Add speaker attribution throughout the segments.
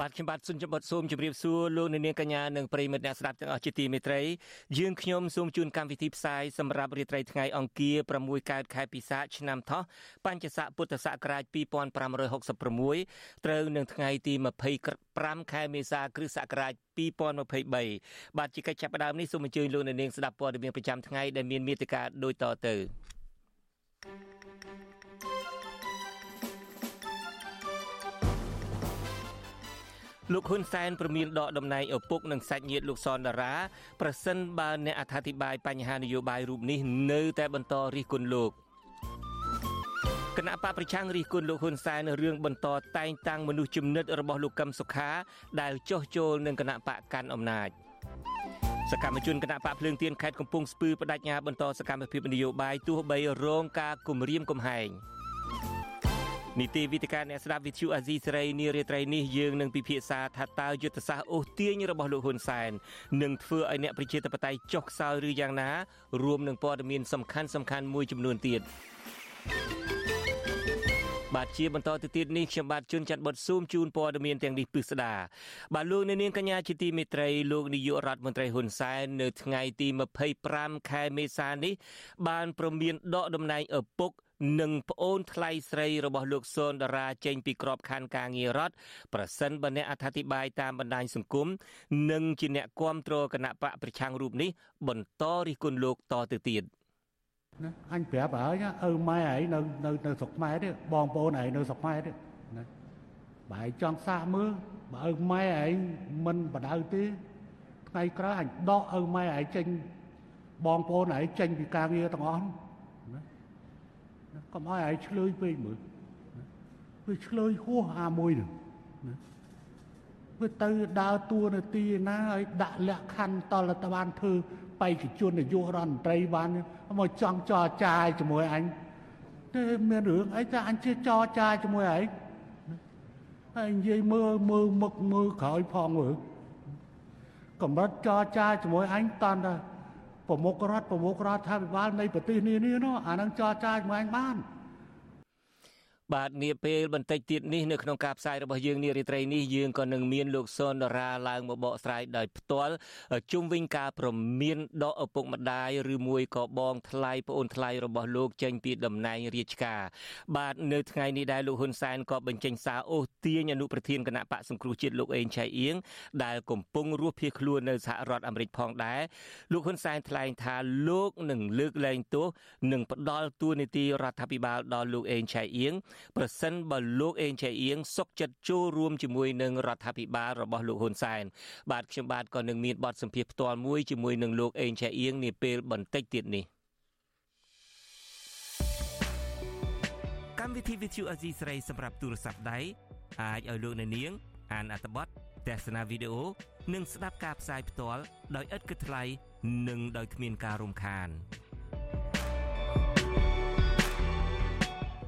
Speaker 1: បាទខ្ញុំបាទសុនចំបត់សូមជម្រាបសួរលោកអ្នកនាងកញ្ញានិងប្រិយមិត្តអ្នកស្ដាប់ទាំងអស់ជាទីមេត្រីយើងខ្ញុំសូមជូនកម្មវិធីផ្សាយសម្រាប់រាត្រីថ្ងៃអង្គារ6កើតខែពិសាឆ្នាំថោះបញ្ញស័កពុទ្ធសករាជ2566ត្រូវនឹងថ្ងៃទី25ខែមេសាគ្រិស្តសករាជ2023បាទជាកិច្ចចាប់ផ្ដើមនេះសូមអញ្ជើញលោកអ្នកនាងស្ដាប់ព័ត៌មានប្រចាំថ្ងៃដែលមានមេត្តាដូចតទៅ thank you លោកហ៊ុនសែនប្រមានដកតំណែងឪពុកនិងសាច់ញាតិលោកសនដារាប្រសិនបើអ្នកអត្ថាធិប្បាយបញ្ហានយោបាយរូបនេះនៅតែបន្តរិះគន់លោកគណៈបកប្រឆាំងរិះគន់លោកហ៊ុនសែនរឿងបន្តតែងតាំងមនុស្សជំនិតរបស់លោកកឹមសុខា ដែលចោះចូលនឹងគណៈបកកាន់អំណាចសកម្មជនគណៈបកភ្លើងទៀនខេត្តកំពង់ស្ពឺបដិញ្ញាបន្តសកម្មភាពនយោបាយទោះបីរងការគំរាមកំហែង។ នីតិវិទ្យាអ្នកស្ដាប់វិទ្យុអាស៊ីសេរីនារាត្រីនេះយើងនឹងពិភាក្សាថាតើយុទ្ធសាស្ត្រអូសទាញរបស់លោកហ៊ុនសែននឹងធ្វើឲ្យអ្នកប្រជាធិបតេយ្យចុះខ្សោយឬយ៉ាងណារួមនឹងព័ត៌មានសំខាន់សំខាន់មួយចំនួនទៀតបាទជាបន្តទៅទៀតនេះខ្ញុំបាទជួនច័ន្ទបុតស៊ូមជូនព័ត៌មានទាំងនេះពិស្ដាបាទលោកអ្នកនាងកញ្ញាជាទីមេត្រីលោកនាយករដ្ឋមន្ត្រីហ៊ុនសែននៅថ្ងៃទី25ខែមេសានេះបានប្រមានដកតំណែងឪពុក និងប្អូនថ្លៃស្រីរបស់លោកស៊ុនតារាចេញពីក្របខ័ណ្ឌការងាររដ្ឋប្រសិនបើអ្នកអធិប្បាយតាមបណ្ដាញសង្គមនិងជាអ្នកគ្រប់គ្រងគណៈបកប្រឆាំងរូបនេះបន្តរិះគន់លោកតទៅទៀត
Speaker 2: ណាអញប្រាប់ហើយឪម៉ែឯងនៅនៅនៅស្រុកខ្មែរទេបងប្អូនឯងនៅស្រុកខ្មែរទេណាបើឯងចង់សាកមើលបើឪម៉ែឯងមិនបដៅទេថ្ងៃក្រោយអញដកឪម៉ែឯងចេញបងប្អូនឯងចេញពីការងារទាំងអស់ កុំឲ្យឲ្យឆ្លើយពេកមើលវាឆ្លើយហួសអាមួយនឹងវាទៅដើរតួនាទីណាឲ្យដាក់លក្ខខណ្ឌតលតបានធ្វើបេក្ខជននាយករដ្ឋមន្ត្រីបានមកចង់ចរចាជាមួយអញទេមានរឿងអីតែអញជាចរចាជាមួយឯងហើយនិយាយមើលមើលមុខមើលក្រោយផងមើលកម្រិតចរចាជាមួយអញតាន់តែ ប្រមុខរដ្ឋប្រមុខរដ្ឋាភិបាលនៃប្រទេសនានានោះអានឹងចរចាជាមួយអញបាន
Speaker 1: បាទនាពេលបន្តិចទៀតនេះនៅក្នុងការផ្សាយរបស់យើងនារីត្រីនេះយើងក៏នឹងមានលោកសុនដរាឡើងមកបកស្រាយដោយផ្ទាល់ជុំវិញការប្រមានដកឪពុកម្ដាយឬមួយក៏បងថ្លៃប្អូនថ្លៃរបស់លោកចេញពីតំណែងរាជការបាទនៅថ្ងៃនេះដែរលោកហ៊ុនសែនក៏បញ្ចេញសារអូសទាញអនុប្រធានគណៈបកសង្គ្រោះជាតិលោកអេងឆៃអៀងដែលកំពុងរស់ភៀសខ្លួននៅសហរដ្ឋអាមេរិកផងដែរលោកហ៊ុនសែនថ្លែងថាលោកនឹងលើកលែងទោសនិងផ្ដល់ទួនាទីរដ្ឋាភិបាលដល់លោកអេងឆៃអៀងប្រសិនបើលោកអេងចៃអៀងសុកចិត្តចូលរួមជាមួយនឹងរដ្ឋាភិបាលរបស់លោកហ៊ុនសែនបាទខ្ញុំបាទក៏នឹងមានបទសម្ភាសន៍ផ្ទាល់មួយជាមួយនឹងលោកអេងចៃអៀងនាពេលបន្តិចទៀតនេះកម្មវិធី Vithu Azizi ស្រីសម្រាប់ទូរស័ព្ទដៃអាចឲ្យលោកអ្នកនាង អានអត្ថបទទស្សនាវីដេអូនិងស្ដាប់ការផ្សាយផ្ទាល់ដោយឥតគិតថ្លៃនិងដោយគ្មានការរំខាន។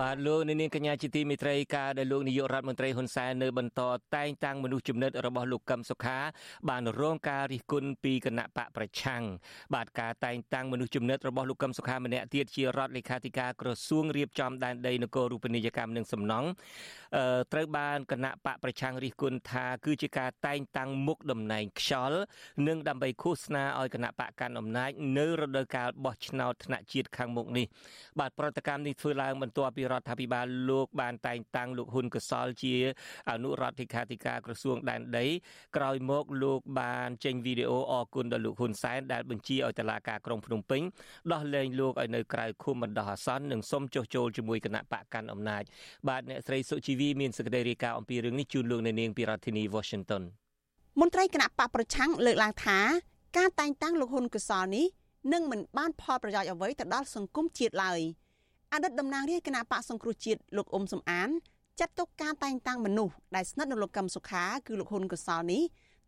Speaker 1: បាទលោកនាងកញ្ញាជាទីមេត្រីការដែលលោកនាយករដ្ឋមន្ត្រីហ៊ុនសែននៅបន្តតែងតាំងមនុស្សជំនិតរបស់លោកកឹមសុខា បានរងការរិះគន់ពីគណៈបកប្រឆាំងបាទការតែងតាំងមនុស្សជំនិតរបស់លោកកឹមសុខាម្នាក់ទៀតជារដ្ឋលេខាធិការក្រសួងរៀបចំដែនដីនគររូបនីយកម្មនិងសំណង់ត្រូវបានគណៈបកប្រឆាំងរិះគន់ថាគឺជាការតែងតាំងមុខតំណែងខ្យល់និងដើម្បីឃោសនាឲ្យគណៈបកកាន់អំណាចនៅរដូវកាលបោះឆ្នោតថ្នាក់ជាតិខាងមុខនេះបាទប្រតិកម្មនេះធ្វើឡើងបន្ទាប់ពីរដ្ឋាភិបាលលោកបានតែងតាំងលោកហ៊ុនកសលជាអនុរដ្ឋលេខាធិការក្រសួងដែនដីក្រោយមកលោកបានចេញវីដេអូអគុណដល់លោកហ៊ុនសែនដែលបញ្ជាឲ្យតុលាការក្រុងភ្នំពេញដោះលែងលោកឲ្យនៅក្រៅឃុំបណ្ដោះអាសន្ននិងសុំចុះចូលជាមួយគណៈបកកាន់អំណាចបាទអ្នកស្រីសុជីវីមានសេចក្តីរាយការណ៍អំពីរឿងនេះជូនលោកនៅនាងពីរដ្ឋធានី Washington
Speaker 3: មន្ត្រីគណៈបកប្រឆាំងលើកឡើងថាការតែងតាំងលោកហ៊ុនកសលនេះនឹងមិនបានផលប្រយោជន៍អ្វីទៅដល់សង្គមជាតិឡើយ អតីតតំណាងរាជគណៈបកសង្គ្រោះជាតិលោកអ៊ុំសំអានចាត់ទុកការតែងតាំងមនុស្សដែលស្និទ្ធនឹងលោកកឹមសុខាគឺលោកហ៊ុនកសលនេះ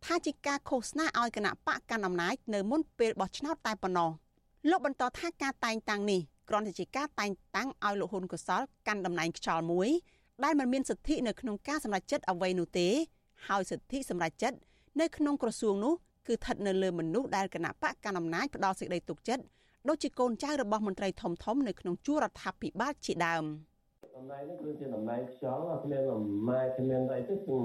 Speaker 3: ថាជាការឃោសនាឲ្យគណៈបកកាន់អំណាចនៅមុនពេលបោះឆ្នោតតែប៉ុណ្ណោះលោកបន្តថាការតែងតាំងនេះគ្រាន់តែជាការតែងតាំងឲ្យលោកហ៊ុនកសលកាន់តំណែងខ្យល់មួយដែលមិនមានសិទ្ធិនៅក្នុងការសម្រេចចិត្តអ្វីនោះទេហើយសិទ្ធិសម្រេចចិត្តនៅក្នុងក្រសួងនោះគឺស្ថិតនៅលើមនុស្សដែលគណៈបកកណ្ដាលអំណាចផ្ដល់សេចក្តីទុកចិត្ត ដូចជាកូនចៅរបស់មន្ត្រីធំធំនៅក្នុងជួររដ្ឋាភិបាលជាដើម
Speaker 4: តំណែងនេះគឺជាតំណែងខ្យល់គ្មានអំណាចគ្មានអីទេគឺ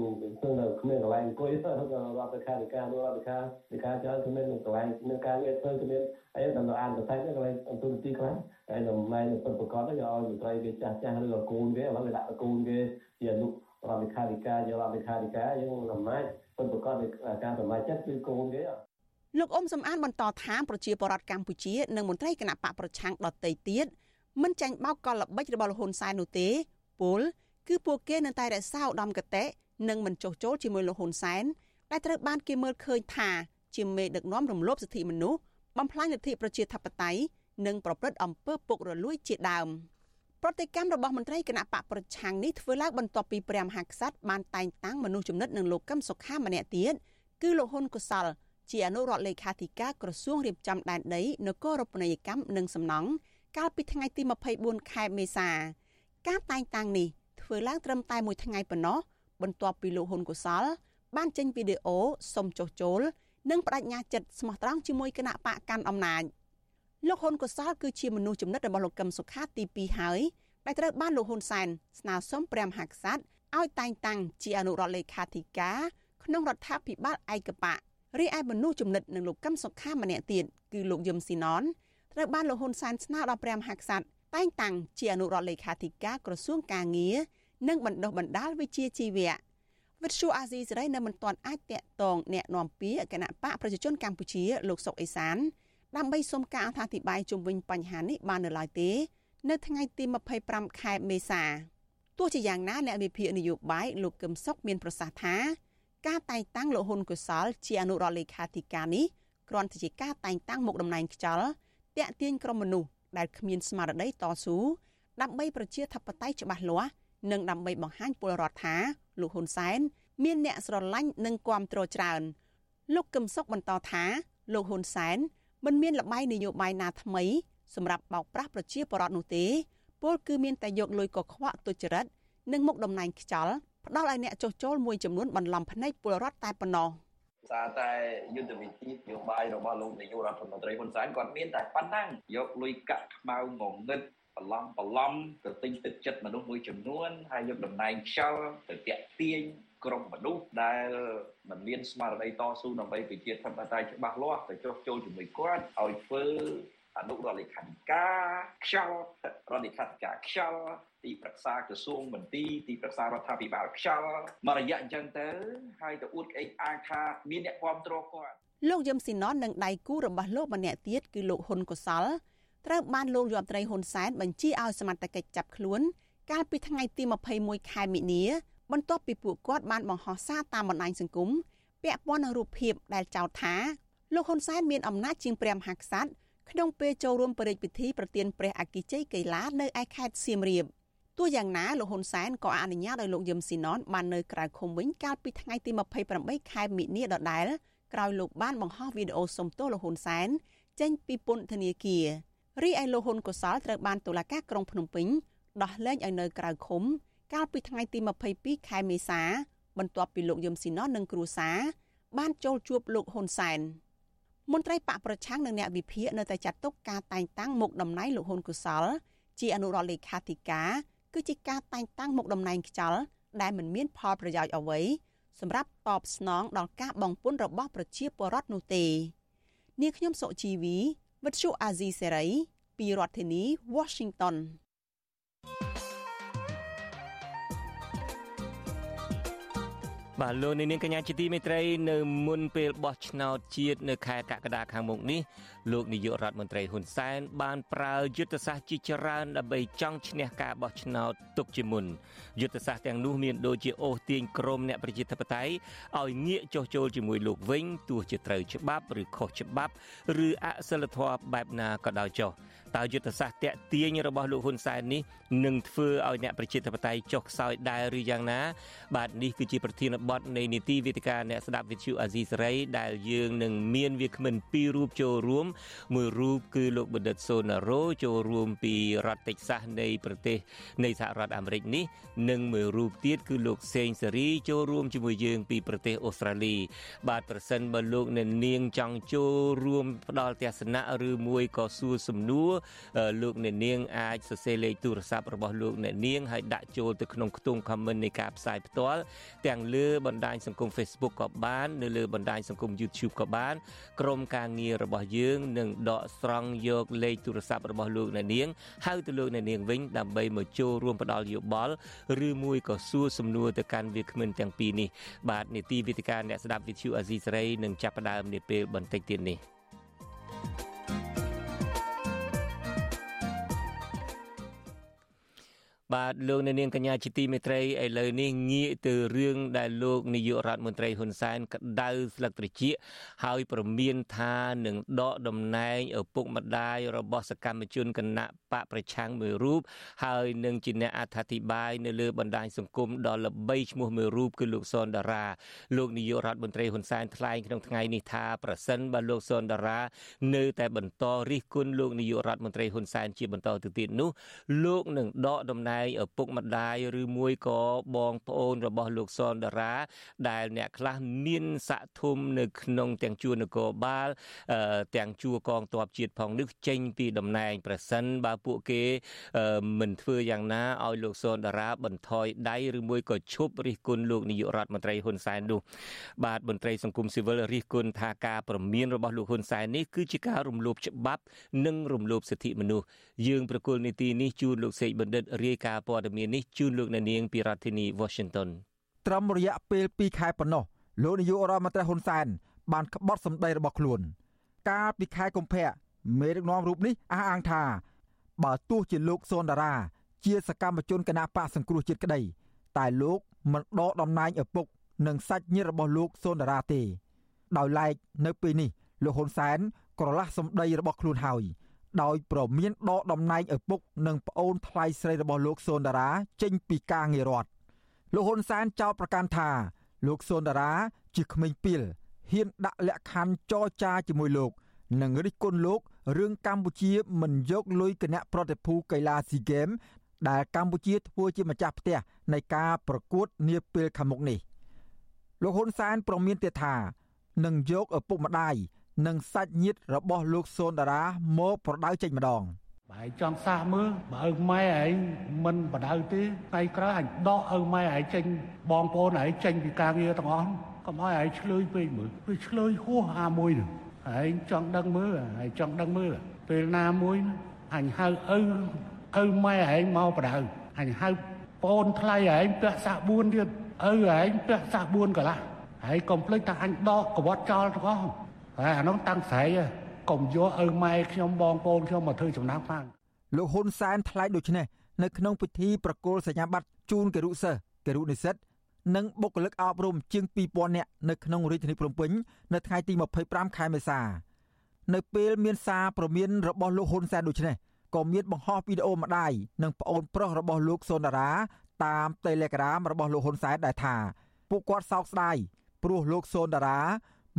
Speaker 4: គឺនៅគ្មានកន្លែងអង្គុយទៅរដ្ឋលេខាធិការរដ្ឋលេខាធិការចៅគ្មានកន្លែងមានការងារធ្វើគ្មានអីតាមអានបន្ថែមកន្លែងអង្គុយទីខ្លះហើយតំណែងពិតប្រកបទៅយកឲ្យមន្ត្រីគេចាស់ចាស់ឬក៏គូនគេឥឡូវគេដាក់គូនគេជាអនុរដ្ឋលេខាធិការយករដ្ឋលេខាធិការយើងអំណាចពិតប្រកបនៃការសម្រេចចិត្តគឺគូនគេ
Speaker 3: លោកអ៊ុំសំអានបន្តថាប្រជាពលរដ្ឋកម្ពុជានិងមន្ត្រីគណៈបកប្រឆាំងដទៃទៀតមិនចាញ់បោកកលល្បិចរបស់លហ៊ុនសែននោះទេពលគឺពួកគេនៅតែរក្សាឧត្តមគតិនិងមិនចុះចូលជាមួយលហ៊ុនសែនដែលត្រូវបានគេមើលឃើញថាជាមេដឹកនាំរំលោភសិទ្ធិមនុស្សបំផ្លាញលទ្ធិប្រជាធិបតេយ្យនិងប្រព្រឹត្តអំពើពុករលួយជាដើមប្រតិកម្មរបស់មន្ត្រីគណៈបកប្រឆាំងនេះធ្វើឡើងបន្ទាប់ពីព្រះមហាក្សត្របានតែងតាំងមនុស្សចំណិតនឹងលោកកឹមសុខាម្នាក់ទៀតគឺលោកហ៊ុនកុសល ជាអនុរដ្ឋលេខាធិការក្រសួងរៀបចំដែនដីនគររូបនីយកម្មនិងសំណង់កាលពីថ្ងៃទី24ខែមេសាការតែងតាំងនេះធ្វើឡើងត្រឹមតែមួយថ្ងៃប៉ុណ្ណោះបន្ទាប់ពីលោកហ៊ុនកុសល បានចេញវីដេអូសុំចុះចូលនិងបដិញ្ញាចិត្តស្មោះត្រង់ជាមួយគណៈបកកាន់អំណាចលោកហ៊ុនកុសលគឺជាមនុស្សចំណិតរបស់លោកកឹមសុខាទី2ហើយដែលត្រូវបានលោកហ៊ុនសែនស្នើសុំព្រះមហាក្សត្រឲ្យតែងតាំងជាអនុរដ្ឋលេខាធិការក្នុងរដ្ឋាភិបាលឯកបក រីឯមនុស្សចំណិតនឹងលោកកឹមសុខាម្នាក់ទៀតគឺលោកយឹមស៊ីណនត្រូវបានលោកហ៊ុនសែនស្នើដល់ព្រះមហាក្សត្រតែងតាំងជាអនុរដ្ឋលេខាធិការក្រសួងកាងារនិងបណ្ដុះបណ្ដាលវិជ្ជាជីវៈវិទ្យុអាស៊ីសេរីនៅមិនទាន់អាចតាក់ទងแนะនាំពាក្យគណៈបកប្រជាជនកម្ពុជាលោកសុកអេសានដើម្បីសុំការអធិប្បាយជុំវិញបញ្ហានេះបាននៅឡើយទេ នៅថ្ងៃទី25ខែមេសាទោះជាយ៉ាងណាអ្នកវិភាគនយោបាយលោកកឹមសុខមានប្រសាសន៍ថា ការតែងតាំងលោកហ៊ុនកុសល ជាអនុរដ្ឋលេខាធិការនេះគ្រាន់តែជាការតែងតាំងមុខតំណែងខ្យល់តាក់ទាញក្រុមមនុស្សដែលគ្មានស្មារតីតស៊ូដើម្បីប្រជាធិបតេយ្យច្បាស់លាស់និងដើម្បីបង្ហាញពលរដ្ឋថាលោកហ៊ុនសែនមានអ្នកស្រឡាញ់និងគាំទ្រច្រើន លោកកឹមសុខបន្តថាលោកហ៊ុនសែនមិនមានលបាយនយោបាយណាថ្មីសម្រាប់បោកប្រាស់ប្រជាពលរដ្ឋនោះទេពលគឺមានតែយកលុយកខ្វក់ទុច្ចរិតនិងមុខតំណែងខ្យល់ ផ្ដល់ឲ្យអ្នកចុះចូលមួយចំនួនបន្លំភ្នែកពលរដ្ឋតែប៉ុណ្ណោះ
Speaker 4: សារតែយុទ្ធវិធីនយោបាយរបស់លោកនាយករដ្ឋមន្ត្រីហ៊ុនសែនគាត់មានតែប៉ុណ្ណឹងយកលុយកាក់ខ្មៅងងឹតបន្លំបន្លំទៅទិញទឹកចិត្តមនុស្សមួយចំនួនហើយយកតំណែងខ្យល់ទៅតាក់ទាញក្រុមមនុស្សដែលមិនមានស្មារតីតស៊ូដើម្បីប្រជាធិបតេយ្យច្បាស់លាស់ទៅចុះចូលជាមួយគាត់ឲ្យធ្វើអនុរដ្ឋលេខាធិការខ្យល់រដ្ឋលេខាធិការខ្យល់ ទីប្រឹក្សាក្រសួងមន្ទីរទីប្រឹក្សារដ្ឋាភិបាលខ្យល់មករយៈអញ្ចឹងទៅហើយទៅអួតក្អេកអាងថាមានអ្នកគ្រប់គ្រងគាត់
Speaker 3: លោកយឹមស៊ីណននិងដៃគូរបស់លោកម្នាក់ទៀតគឺលោកហ៊ុនកុសលត្រូវបានលោកយមត្រីហ៊ុនសែនបញ្ជាឲ្យសមត្ថកិច្ចចាប់ខ្លួន កាលពីថ្ងៃទី21ខែមិនិនាបន្ទាប់ពីពួកគាត់បានបង្ហោះសារតាមបណ្ដាញសង្គមពាក់ព័ន្ធនឹងរូបភាពដែលចោទថាលោកហ៊ុនសែនមានអំណាចជាងព្រះមហាក្សត្រក្នុងពេលចូលរួមបរិយាពិធីប្រទានព្រះអគិជ័យកីឡានៅឯខេត្តសៀមរាប ទោះយ៉ាងណាលោកហ៊ុនសែនក៏អនុញ្ញាតឲ្យលោកយឹមស៊ីណនបាននៅក្រៅឃុំវិញកាលពីថ្ងៃទី28ខែមិនិនាដដែលក្រោយលោកបានបង្ហោះវីដេអូសុំទោសលោកហ៊ុនសែនចេញពីពន្ធនាគាររីឯលោកហ៊ុនកុសលត្រូវបានតុលាការក្រុងភ្នំពេញដោះលែងឲ្យនៅក្រៅឃុំ កាលពីថ្ងៃទី22ខែមេសា បន្ទាប់ពីលោកយឹមស៊ីណននិងគ្រួសារបានចូលជួបលោកហ៊ុនសែនមន្ត្រីបកប្រឆាំងនិងអ្នកវិភាគនៅតែចាត់ទុកការតែងតាំងមុខតំណែងលោកហ៊ុនកុសល ជាអនុរដ្ឋលេខាធិការ គឺជាការតែងតាំងមុខតំណែងខ្ចលដែលមិនមានផលប្រយោជន៍អ្វីសម្រាប់តបស្នងដល់ការបងពុនរបស់ប្រជាពលរដ្ឋនោះទេនាងខ្ញុំសុជីវីវិទ្យុអាស៊ីសេរីពីរដ្ឋធានី Washington
Speaker 1: បាទលោកនាងកញ្ញាជាទីមេត្រី នៅមុនពេលបោះឆ្នោតជាតិនៅខែកក្កដាខាងមុខនេះលោកនាយករដ្ឋមន្ត្រីហ៊ុនសែនបានប្រើយុទ្ធសាស្ត្រជាច្រើនដើម្បីចង់ឈ្នះការបោះឆ្នោតទុកជាមុនយុទ្ធសាស្ត្រទាំងនោះមានដូចជាអូសទាញក្រមអ្នកប្រជាធិបតេយ្យឲ្យងាកចុះចូលជាមួយលោកវិញទោះជាត្រូវច្បាប់ឬខុសច្បាប់ឬអសិលធម៌បែបណាក៏ដោយចុះតើយុទ្ធសាស្ត្រតាក់ទាញរបស់លោកហ៊ុនសែននេះនឹងធ្វើឲ្យអ្នកប្រជាធិបតេយ្យចុះខ្សោយដែរឬយ៉ាងណា បាទនេះគឺជាប្រធានបទនៃនីតិវិទ្យាអ្នកស្ដាប់វិទ្យុអាស៊ីសេរីដែលយើងនឹងមានវាគ្មិនពីររូបចូលរួមមួយរូបគឺលោកបណ្ឌិតសូណារ៉ូចូលរួមពីរដ្ឋតិចសាសនៃប្រទេសនៃសហរដ្ឋអាមេរិកនេះនិងមួយរូបទៀតគឺលោកសេងសេរីចូលរួមជាមួយយើងពីប្រទេសអូស្ត្រាលី បាទប្រសិនបើលោកអ្នកនាងចង់ចូលរួមផ្ដល់ទស្សនៈឬមួយក៏សួរសំណួរលោកអ្នកនាងអាចសរសេរលេខទូរស័ព្ទរបស់លោកអ្នកនាងហើយដាក់ចូលទៅក្នុងខ្ទង់ comment នៃការផ្សាយផ្ទាល់ទាំងលើបណ្ដាញសង្គម Facebook ក៏បាន នៅលើបណ្ដាញសង្គម YouTube ក៏បាន ក្រុមការងាររបស់យើងនឹងដកស្រង់យកលេខទូរស័ព្ទរបស់លោកអ្នកនាងហៅទៅលោកអ្នកនាងវិញដើម្បីមកចូលរួមផ្ដល់យោបល់ឬមួយក៏សួរសំណួរទៅកាន់វាគ្មិនទាំងពីរនេះបាទនីតិវិទ្យាអ្នកស្ដាប់វិទ្យុអាស៊ីសេរីនឹងចាប់ផ្ដើមនាពេលបន្តិចទៀតនេះ thank you បាទលោកអ្នកនាងកញ្ញាជាទីមេត្រីឥឡូវនេះងាកទៅរឿងដែលលោកនាយករដ្ឋមន្ត្រីហ៊ុនសែនក្តៅស្លឹកត្រចៀកហើយប្រមានថានឹងដកតំណែងឪពុកម្ដាយរបស់សកម្មជនគណៈបកប្រឆាំងមួយរូបហើយនឹងជាអ្នកអត្ថាធិប្បាយនៅលើបណ្ដាញសង្គមដ៏ល្បីឈ្មោះមួយរូបគឺលោកសុនដារាលោកនាយករដ្ឋមន្ត្រីហ៊ុនសែនថ្លែងក្នុងថ្ងៃនេះថាប្រសិនបើលោកសុនដារានៅតែបន្តរិះគន់លោកនាយករដ្ឋមន្ត្រីហ៊ុនសែនជាបន្តទៅទៀតនោះលោកនឹងដកតំណែងែងឪពុកម្ដាយឬមួយក៏បងប្អូនរបស់លោកសនដារា ដែលអ្នកខ្លះមានស័ក្តិធំនៅក្នុងទាំងជួរនគរបាលទាំងជួរកងទ័ពជាតិផងនេះចេញពីតំណែងប្រសិនបើពួកគេមិនធ្វើយ៉ាងណាឲ្យលោកសនដារាបន្ថយដៃឬមួយក៏ឈប់រិះគន់លោកនាយករដ្ឋមន្ត្រីហ៊ុនសែននោះបាទមន្ត្រីសង្គមស៊ីវិលរិះគន់ថាការប្រមានរបស់លោកហ៊ុនសែននេះគឺជាការរំលោភច្បាប់ និងរំលោភសិទ្ធិមនុស្សយើងប្រគល់នីតិនេះជូនលោកសេកបណ្ឌិតរាយការណ៍ព័ត៌មាននេះជូនលោកអ្នកនាងពីរដ្ឋធានី Washington
Speaker 5: ត្រឹមរយៈពេល2ខែប៉ុណ្ណោះលោកនាយករដ្ឋមន្ត្រីហ៊ុនសែនបានក្បត់សម្ដីរបស់ខ្លួន កាលពីខែកុម្ភៈមេដឹកនាំរូបនេះអះអាងថាបើទោះជាលោកសុនដារា ជាសកម្មជនគណបកសង្គ្រោះជាតិក្តី តែលោកមិនដកតំណែងឪពុក និងសាច់ញាតិរបស់លោកសុនដារាទេ ដោយឡែកនៅពេលនេះលោកហ៊ុនសែនក្រឡាស់សម្ដីរបស់ខ្លួនហើយ ដោយប្រមានដកតំណែងឪពុកនិងប្អូនថ្លៃស្រីរបស់លោកសូនតារាចេញពីការងាររដ្ឋលោកហ៊ុនសែនចោទប្រកាន់ថា លោកសូនតារាជាក្មេងពីលហ៊ានដាក់លក្ខខណ្ឌចរចាជាមួយលោក និងរិះគន់លោករឿងកម្ពុជាមិនយកលុយគណៈប្រតិភូកីឡាស៊ីហ្គេមដែលកម្ពុជាធ្វើជាម្ចាស់ផ្ទះនៃការប្រកួតនាពេលខាងមុខនេះលោកហ៊ុនសែនប្រមានទៀតថានឹងយកឪពុកម្ដាយ និងសាច់ញាតិរបស់លោកសូនតារាមកប្រដៅចេញម្ដង
Speaker 2: បើឯងចង់សាសមើលបើឪម៉ែឯងមិនបដៅទេថ្ងៃក្រោយអញដកឪម៉ែឯងចេញបងប្អូនឯងចេញពីការងារទាំងអស់កុំឲ្យឯងឆ្លើយពេកមើលវាឆ្លើយហួសអាមួយនោះឯងចង់ដឹងមើលឯងចង់ដឹងមើលពេលណាមួយអញហៅឪឪម៉ែឯងមកបដៅអញហៅប្អូនថ្លៃឯងពាក់សាក់4ទៀតឪឯងពាក់សាក់4កន្លះហើយកុំភ្លេចថាអញដកកវត្តចោលទាំងអស់ហើយ អានោះតាំងស្រ័យកុំយកឪម៉ែខ្ញុំបងប្អូនខ្ញុំមកធ្វើចំណាំផង
Speaker 5: លោកហ៊ុនសែនថ្លែងដូចនេះនៅក្នុងពិធីប្រគល់សញ្ញាបត្រជូនគរុសិស្សគរុនិស្សិតនិងបុគ្គលិកអប់រំជាង2000នាក់នៅក្នុងរាជធានីភ្នំពេញនៅថ្ងៃទី25ខែមេសានៅពេលមានសារព្រមានរបស់លោកហ៊ុនសែនដូចនេះក៏មានបង្ហោះវីដេអូម្ដាយនិងប្អូនប្រុសរបស់លោកសុនដារាតាម Telegram របស់លោកហ៊ុនសែនដែលថាពួកគាត់សោកស្ដាយព្រោះលោកសុនដារា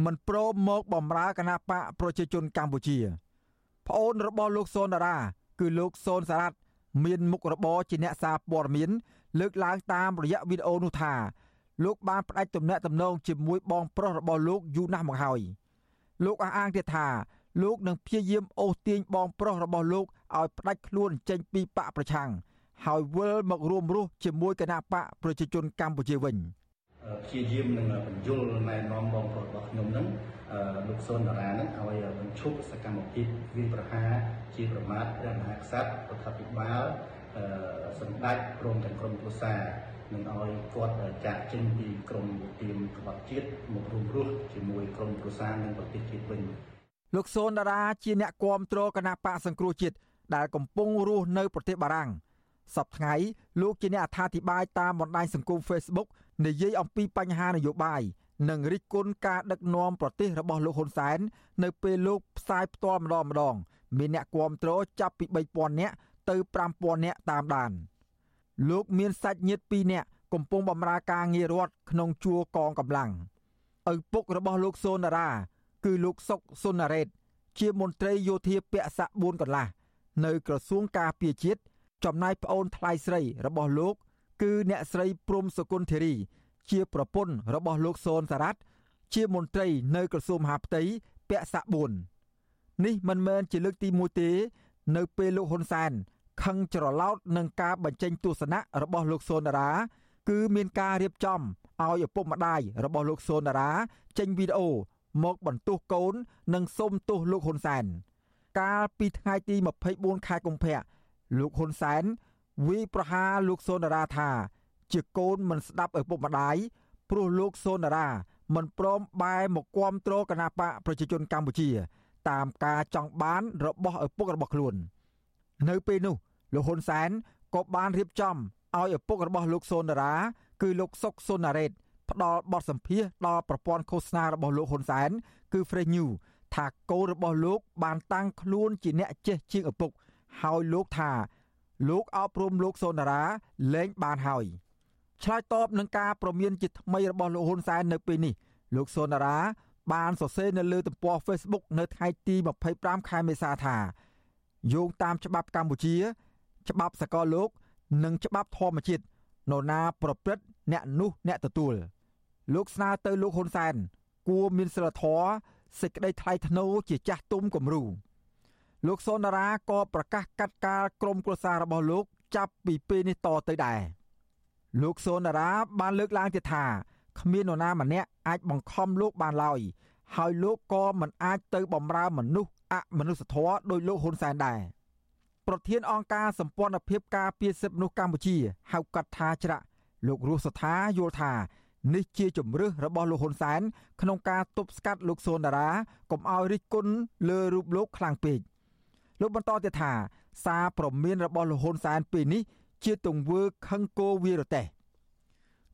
Speaker 5: មិនព្រមមកបម្រើគណៈបកប្រជាជនកម្ពុជា ប្អូនរបស់លោកសូនតារា គឺលោកសូនសារ៉ាត់មានមុខរបរជាអ្នកសារព័ត៌មាន លើកឡើងតាមរយៈវីដេអូនោះថាលោកបានផ្ដាច់ទំនាក់ទំនងជាមួយបងប្រុសរបស់លោកយូរណាស់មកហើយលោកអះអាងទៀតថាលោកនឹងព្យាយាមអូសទាញបងប្រុសរបស់លោកឲ្យផ្ដាច់ខ្លួនចេញពីបកប្រឆាំងហើយវិលមករួមរស់ជាមួយគណៈបកប្រជាជនកម្ពុជាវិញ។
Speaker 6: ព្យាយាមនឹងបញ្យលណែនាំបងប្រុសរបស់ខ្ញុំនឹងលោកសុនតារានឹងឲ្យបញ្ឈប់សកម្មភាពវាយប្រហារជាប្រមាថព្រះមហាក្សត្ររដ្ឋាភិបាលសម្ដេចព្រមទាំងក្រុមគ្រួសារនឹងឲ្យគាត់ចាក់ចេញពីក្រមទាមក្បត់ជាតិមករួមរស់ជាមួយក្រមគ្រួសារនិងប្រទេសជាតិវិញ
Speaker 5: លោកសូនតារាជាអ្នកគាំទ្រគណៈបកសង្គ្រោះជាតិដែលកំពុងរស់នៅប្រទេសបារាំងសប្តាហ៍លោកជាអ្នកអត្ថាធិប្បាយតាមបណ្ដាញសង្គម Facebook និយាយអំពីបញ្ហានយោបាយនិងរិះគន់ការដឹកនាំប្រទេសរបស់លោកហ៊ុនសែននៅពេលលោកផ្សាយផ្ទាល់ម្ដងម្ដង មានអ្នកគាំទ្រចាប់ពី3000នាក់ទៅ5000នាក់តាមដាន លោកមានសាច់ញាតិ2នាក់កំពុងបម្រើការងាររដ្ឋក្នុងជួរកងកម្លាំងឪពុករបស់លោកសូណារ៉ាគឺលោកសុកសុណារ៉េត ជាមន្ត្រីយោធាពាក់ស័ក4កន្លះនៅក្រសួងការពារជាតិចំណែកប្អូនថ្លៃស្រីរបស់លោក គឺអ្នកស្រីព្រំសុគន្ធធារី ជាប្រពន្ធរបស់លោកសូនសារ៉ាត់ជាមន្ត្រីនៅក្រសួងមហាផ្ទៃពាក់ស័ក4នេះមិនមែនជាលើកទី1ទេ នៅពេលលោកហ៊ុនសែនខឹងច្រឡោតនឹងការបញ្ចេញទស្សនៈរបស់លោកសូណារ៉ាគឺមានការរៀបចំឲ្យឪពុកម្ដាយរបស់លោកសូណារ៉ាចេញវីដេអូមកបន្ទោសកូន និងសុំទោសលោកហ៊ុនសែនកាលពីថ្ងៃទី24ខែកុម្ភៈលោកហ៊ុនសែន វាយប្រហារលោកសូណារ៉ាថា ជាកូនមិនស្ដាប់ឪពុកម្ដាយព្រោះលោកសូណារ៉ាមិនព្រមបែរមកគាំទ្រគណបកប្រជាជនកម្ពុជា តាមការចង់បានរបស់ឪពុករបស់ខ្លួន នៅពេលនោះលោកហ៊ុនសែនក៏បានរៀបចំឲ្យឪពុករបស់លោកសូណារ៉ាគឺលោកសុកសូណារ៉េតផ្ដល់បទសម្ភាសដល់ប្រព័ន្ធឃោសនារបស់លោកហ៊ុនសែនគឺ Fresh News ថាកូនរបស់លោកបានតាំងខ្លួនជាអ្នកចេះជាងឪពុក ហើយលោកថា លោកអប់រំលោកសូណារ៉ាលែងបានហើយឆ្លើយតបនឹងការប្រមានជាថ្មីរបស់លោកហ៊ុនសែននៅពេលនេះលោកសូណារ៉ាបានសរសេរនៅលើទំព័រ Facebook នៅថ្ងៃទី25ខែមេសាថាយោងតាមច្បាប់កម្ពុជា ច្បាប់សកលលោក និងច្បាប់ធម្មជាតិនរណាប្រព្រឹត្តអ្នកនោះអ្នកទទួលលោកស្នើទៅលោកហ៊ុនសែនគួរមានសិលធម៌សេចក្តីថ្លៃថ្នូរជាចាស់ទុំគំរូ លោកសុនដារាក៏ប្រកាសកាត់ការក្រុមគ្រួសាររបស់លោកចាប់ពីពេលនេះតទៅដែរលោកសុនដារាបានលើកឡើងទៀតថាគ្មាននរណាម្នាក់អាចបង្ខំលោកបានឡើយហើយលោកក៏មិនអាចទៅបំរើមនុស្សអមនុស្សធម៌ដោយលោកហ៊ុនសែនដែរប្រធានអង្គការសម្ព័ន្ធភាពការពារសិទ្ធិមនុស្សកម្ពុជាហៅកាត់ថាច្រាក់លោករស់សថាយល់ថានេះជាជំរឿសរបស់លោកហ៊ុនសែនក្នុងការទប់ស្កាត់លោកសូនតារាកុំឲ្យរិះគន់លើរូបលោកខ្លាំងពេក លោកបន្តទៀតថា សារប្រមានរបស់លោកហ៊ុនសែនពេលនេះជាទង្វើខឹងគោវីរតេស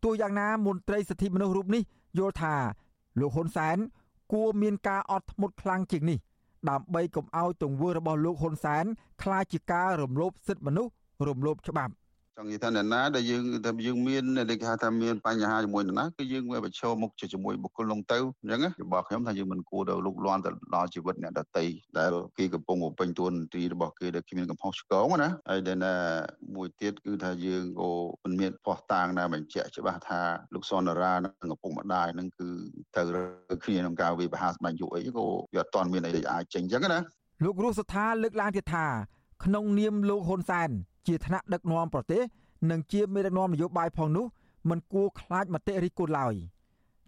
Speaker 5: ទោះយ៉ាងណាមន្ត្រីសិទ្ធិមនុស្សរូបនេះយល់ថាលោកហ៊ុនសែនគួរមានការអត់ធ្មត់ខ្លាំងជាងនេះ ដើម្បីកុំឲ្យទង្វើរបស់លោកហ៊ុនសែនក្លាយជាការរំលោភសិទ្ធិមនុស្សរំលោភច្បាប់
Speaker 7: ចង់និយាយថាអ្នកណាដែលយើងតែយើងមានដែលគេហៅថាមានបញ្ហាជាមួយនរណាគឺយើងវាប្រឈមមុខជាមួយបុគ្គលនោះទៅអញ្ចឹងរបស់ខ្ញុំថាយើងមិនគួរទៅលុកលាន់ទៅដល់ជីវិតអ្នកដតីដែលគេកំពុងបំពេញតួនាទីរបស់គេដែលគ្មានកំហុសឆ្គងណាហើយដែលណាមួយទៀតគឺថាយើងក៏មិនមានផោះតាងណាបញ្ជាក់ច្បាស់ថាលោកសនរានិងឪពុកម្ដាយនឹងគឺទៅគ្នាក្នុងការវិបហាស្បែកយុអីក៏វាអត់ទាន់មានអីអាចចេញអញ្ចឹងណា
Speaker 5: លោករស់សថាលើកឡើងទៀតថាក្នុងនាមលោកហ៊ុនសែន ជាថ្នាក់ដឹកនាំប្រទេសនិងជាមេដឹកនាំនយោបាយផងនោះមិនគួរខ្លាចមតិរិះគន់ឡើយ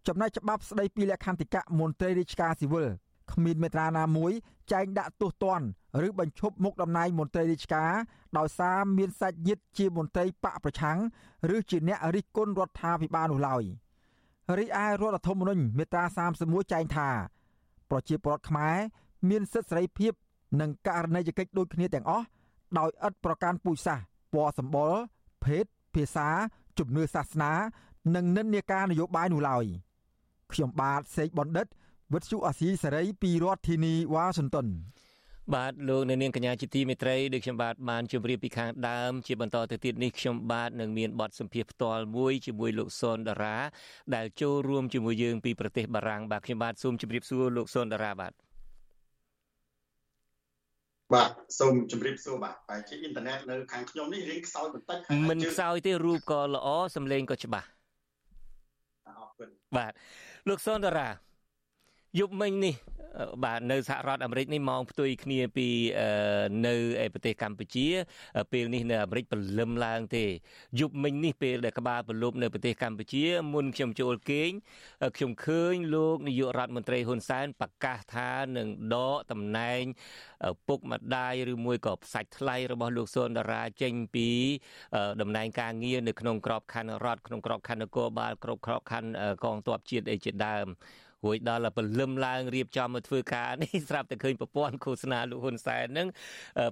Speaker 5: ចំណែកច្បាប់ស្ដីពីលក្ខន្តិកៈមន្ត្រីរាជការស៊ីវិលគ្មានមេត្រាណាមួយចែងដាក់ទោសទណ្ឌឬបញ្ឈប់មុខតំណែងមន្ត្រីរាជការដោយសារមានសាច់ញាតិជាមន្ត្រីបកប្រឆាំងឬជាអ្នករិះគន់រដ្ឋាភិបាលនោះឡើយរីឯរដ្ឋធម្មនុញ្ញមាត្រា31ចែងថា ប្រជាពលរដ្ឋខ្មែរមានសិទ្ធិសេរីភាពនិងករណីយកិច្ចដូចគ្នាទាំងអស់ ដោយឥតប្រកាន់ពូជសាសន៍ពណ៌សម្បុរភេទភាសាជំនឿសាសនា និងនិន្នាការនយោបាយនោះឡើយខ្ញុំបាទសេកបណ្ឌិតវិទ្យុអាស៊ីសេរីពីរដ្ឋធានីវ៉ាស៊ីនតោន
Speaker 1: បាទលោកនៅនាងកញ្ញាជាទីមេត្រីដូចខ្ញុំបាទបានជម្រាបពីខាងដើមជាបន្តទៅទៀតនេះខ្ញុំបាទនឹងមានបទសម្ភាសផ្ទាល់មួយជាមួយលោកសុនដារាដែលចូលរួមជាមួយយើងពីប្រទេសបារាំងបាទខ្ញុំបាទសូមជម្រាបសួរលោកសុនដារាបាទ
Speaker 8: បាទសូមជម្រាបសួរបាទបែរជាអ៊ីនធឺណិតនៅខាងខ្ញុំនេះរៀងខ្សោយបន្តិច
Speaker 1: មិនខ្សោយទេរូបក៏ល្អសំឡេងក៏ច្បាស់
Speaker 8: អរគុណ
Speaker 1: បាទលោកសុនតារា យប់មិញនេះបាទនៅសហរដ្ឋអាមេរិកនេះម៉ោងផ្ទុយគ្នាពីនៅឯប្រទេសកម្ពុជា ពេលនេះនៅអាមេរិកព្រលឹមឡើងទេយប់មិញនេះពេលដែលក្បាលប្រលប់នៅប្រទេសកម្ពុជាមុនខ្ញុំចូលគេងខ្ញុំឃើញលោកនាយករដ្ឋមន្ត្រីហ៊ុនសែនប្រកាសថានឹងដកតំណែងពុកម្ដាយឬមួយក៏ផ្សាច់ថ្លៃរបស់លោកសុនដារាចេញពីតំណែងការងារនៅក្នុងក្របខ័ណ្ឌរដ្ឋក្នុងក្របខ័ណ្ឌនគរបាលក្របក្របខ័ណ្ឌកងទ័ពជាតិអីជាដើម រួចដល់ពលលឹមឡើងរៀបចំមកធ្វើការនេះស្រាប់តែឃើញប្រព័ន្ធឃោសនាលោកហ៊ុនសែននឹង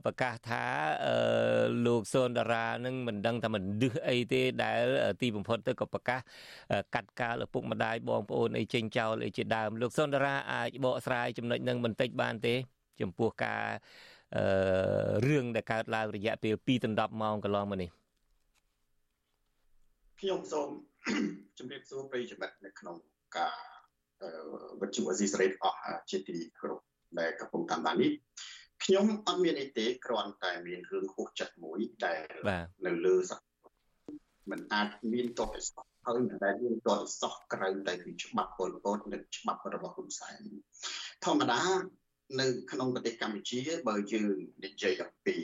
Speaker 1: ប្រកាសថាលោកសុនដារានឹងមិនដឹងថាមិនឌឹះអីទេដែលទីបំផុតទៅក៏ប្រកាសកាត់កាលឪពុកម្ដាយបងប្អូនអីចេញចោលអីជាដើមលោកសុនដារាអាចបកស្រាយចំណុចនឹងបន្តិចបានទេ ចំពោះការអឺរឿងដែលកើតឡើងរយៈពេល2ដណ្ដប់ម៉ោងកន្លងមកនេះ
Speaker 8: ខ្ញុំសូមជម្រាបសួរប្រិយមិត្តនៅក្នុងការ វិទ្យុអេស៊ីសេរីអស់ជាទីគោរពដែលកំពុងតាមដាននេះខ្ញុំអត់មានអីទេគ្រាន់តែមានរឿងហួសចិត្តមួយដែលនៅលើសมันអាចមានតបិសោះហើយមិនដែលមានតបិសោះក្រៅតែពីច្បាប់ពលពតនិងច្បាប់របស់ហ៊ុនសែនធម្មតានៅក្នុងប្រទេសកម្ពុជាបើយើងនិយាយអំពី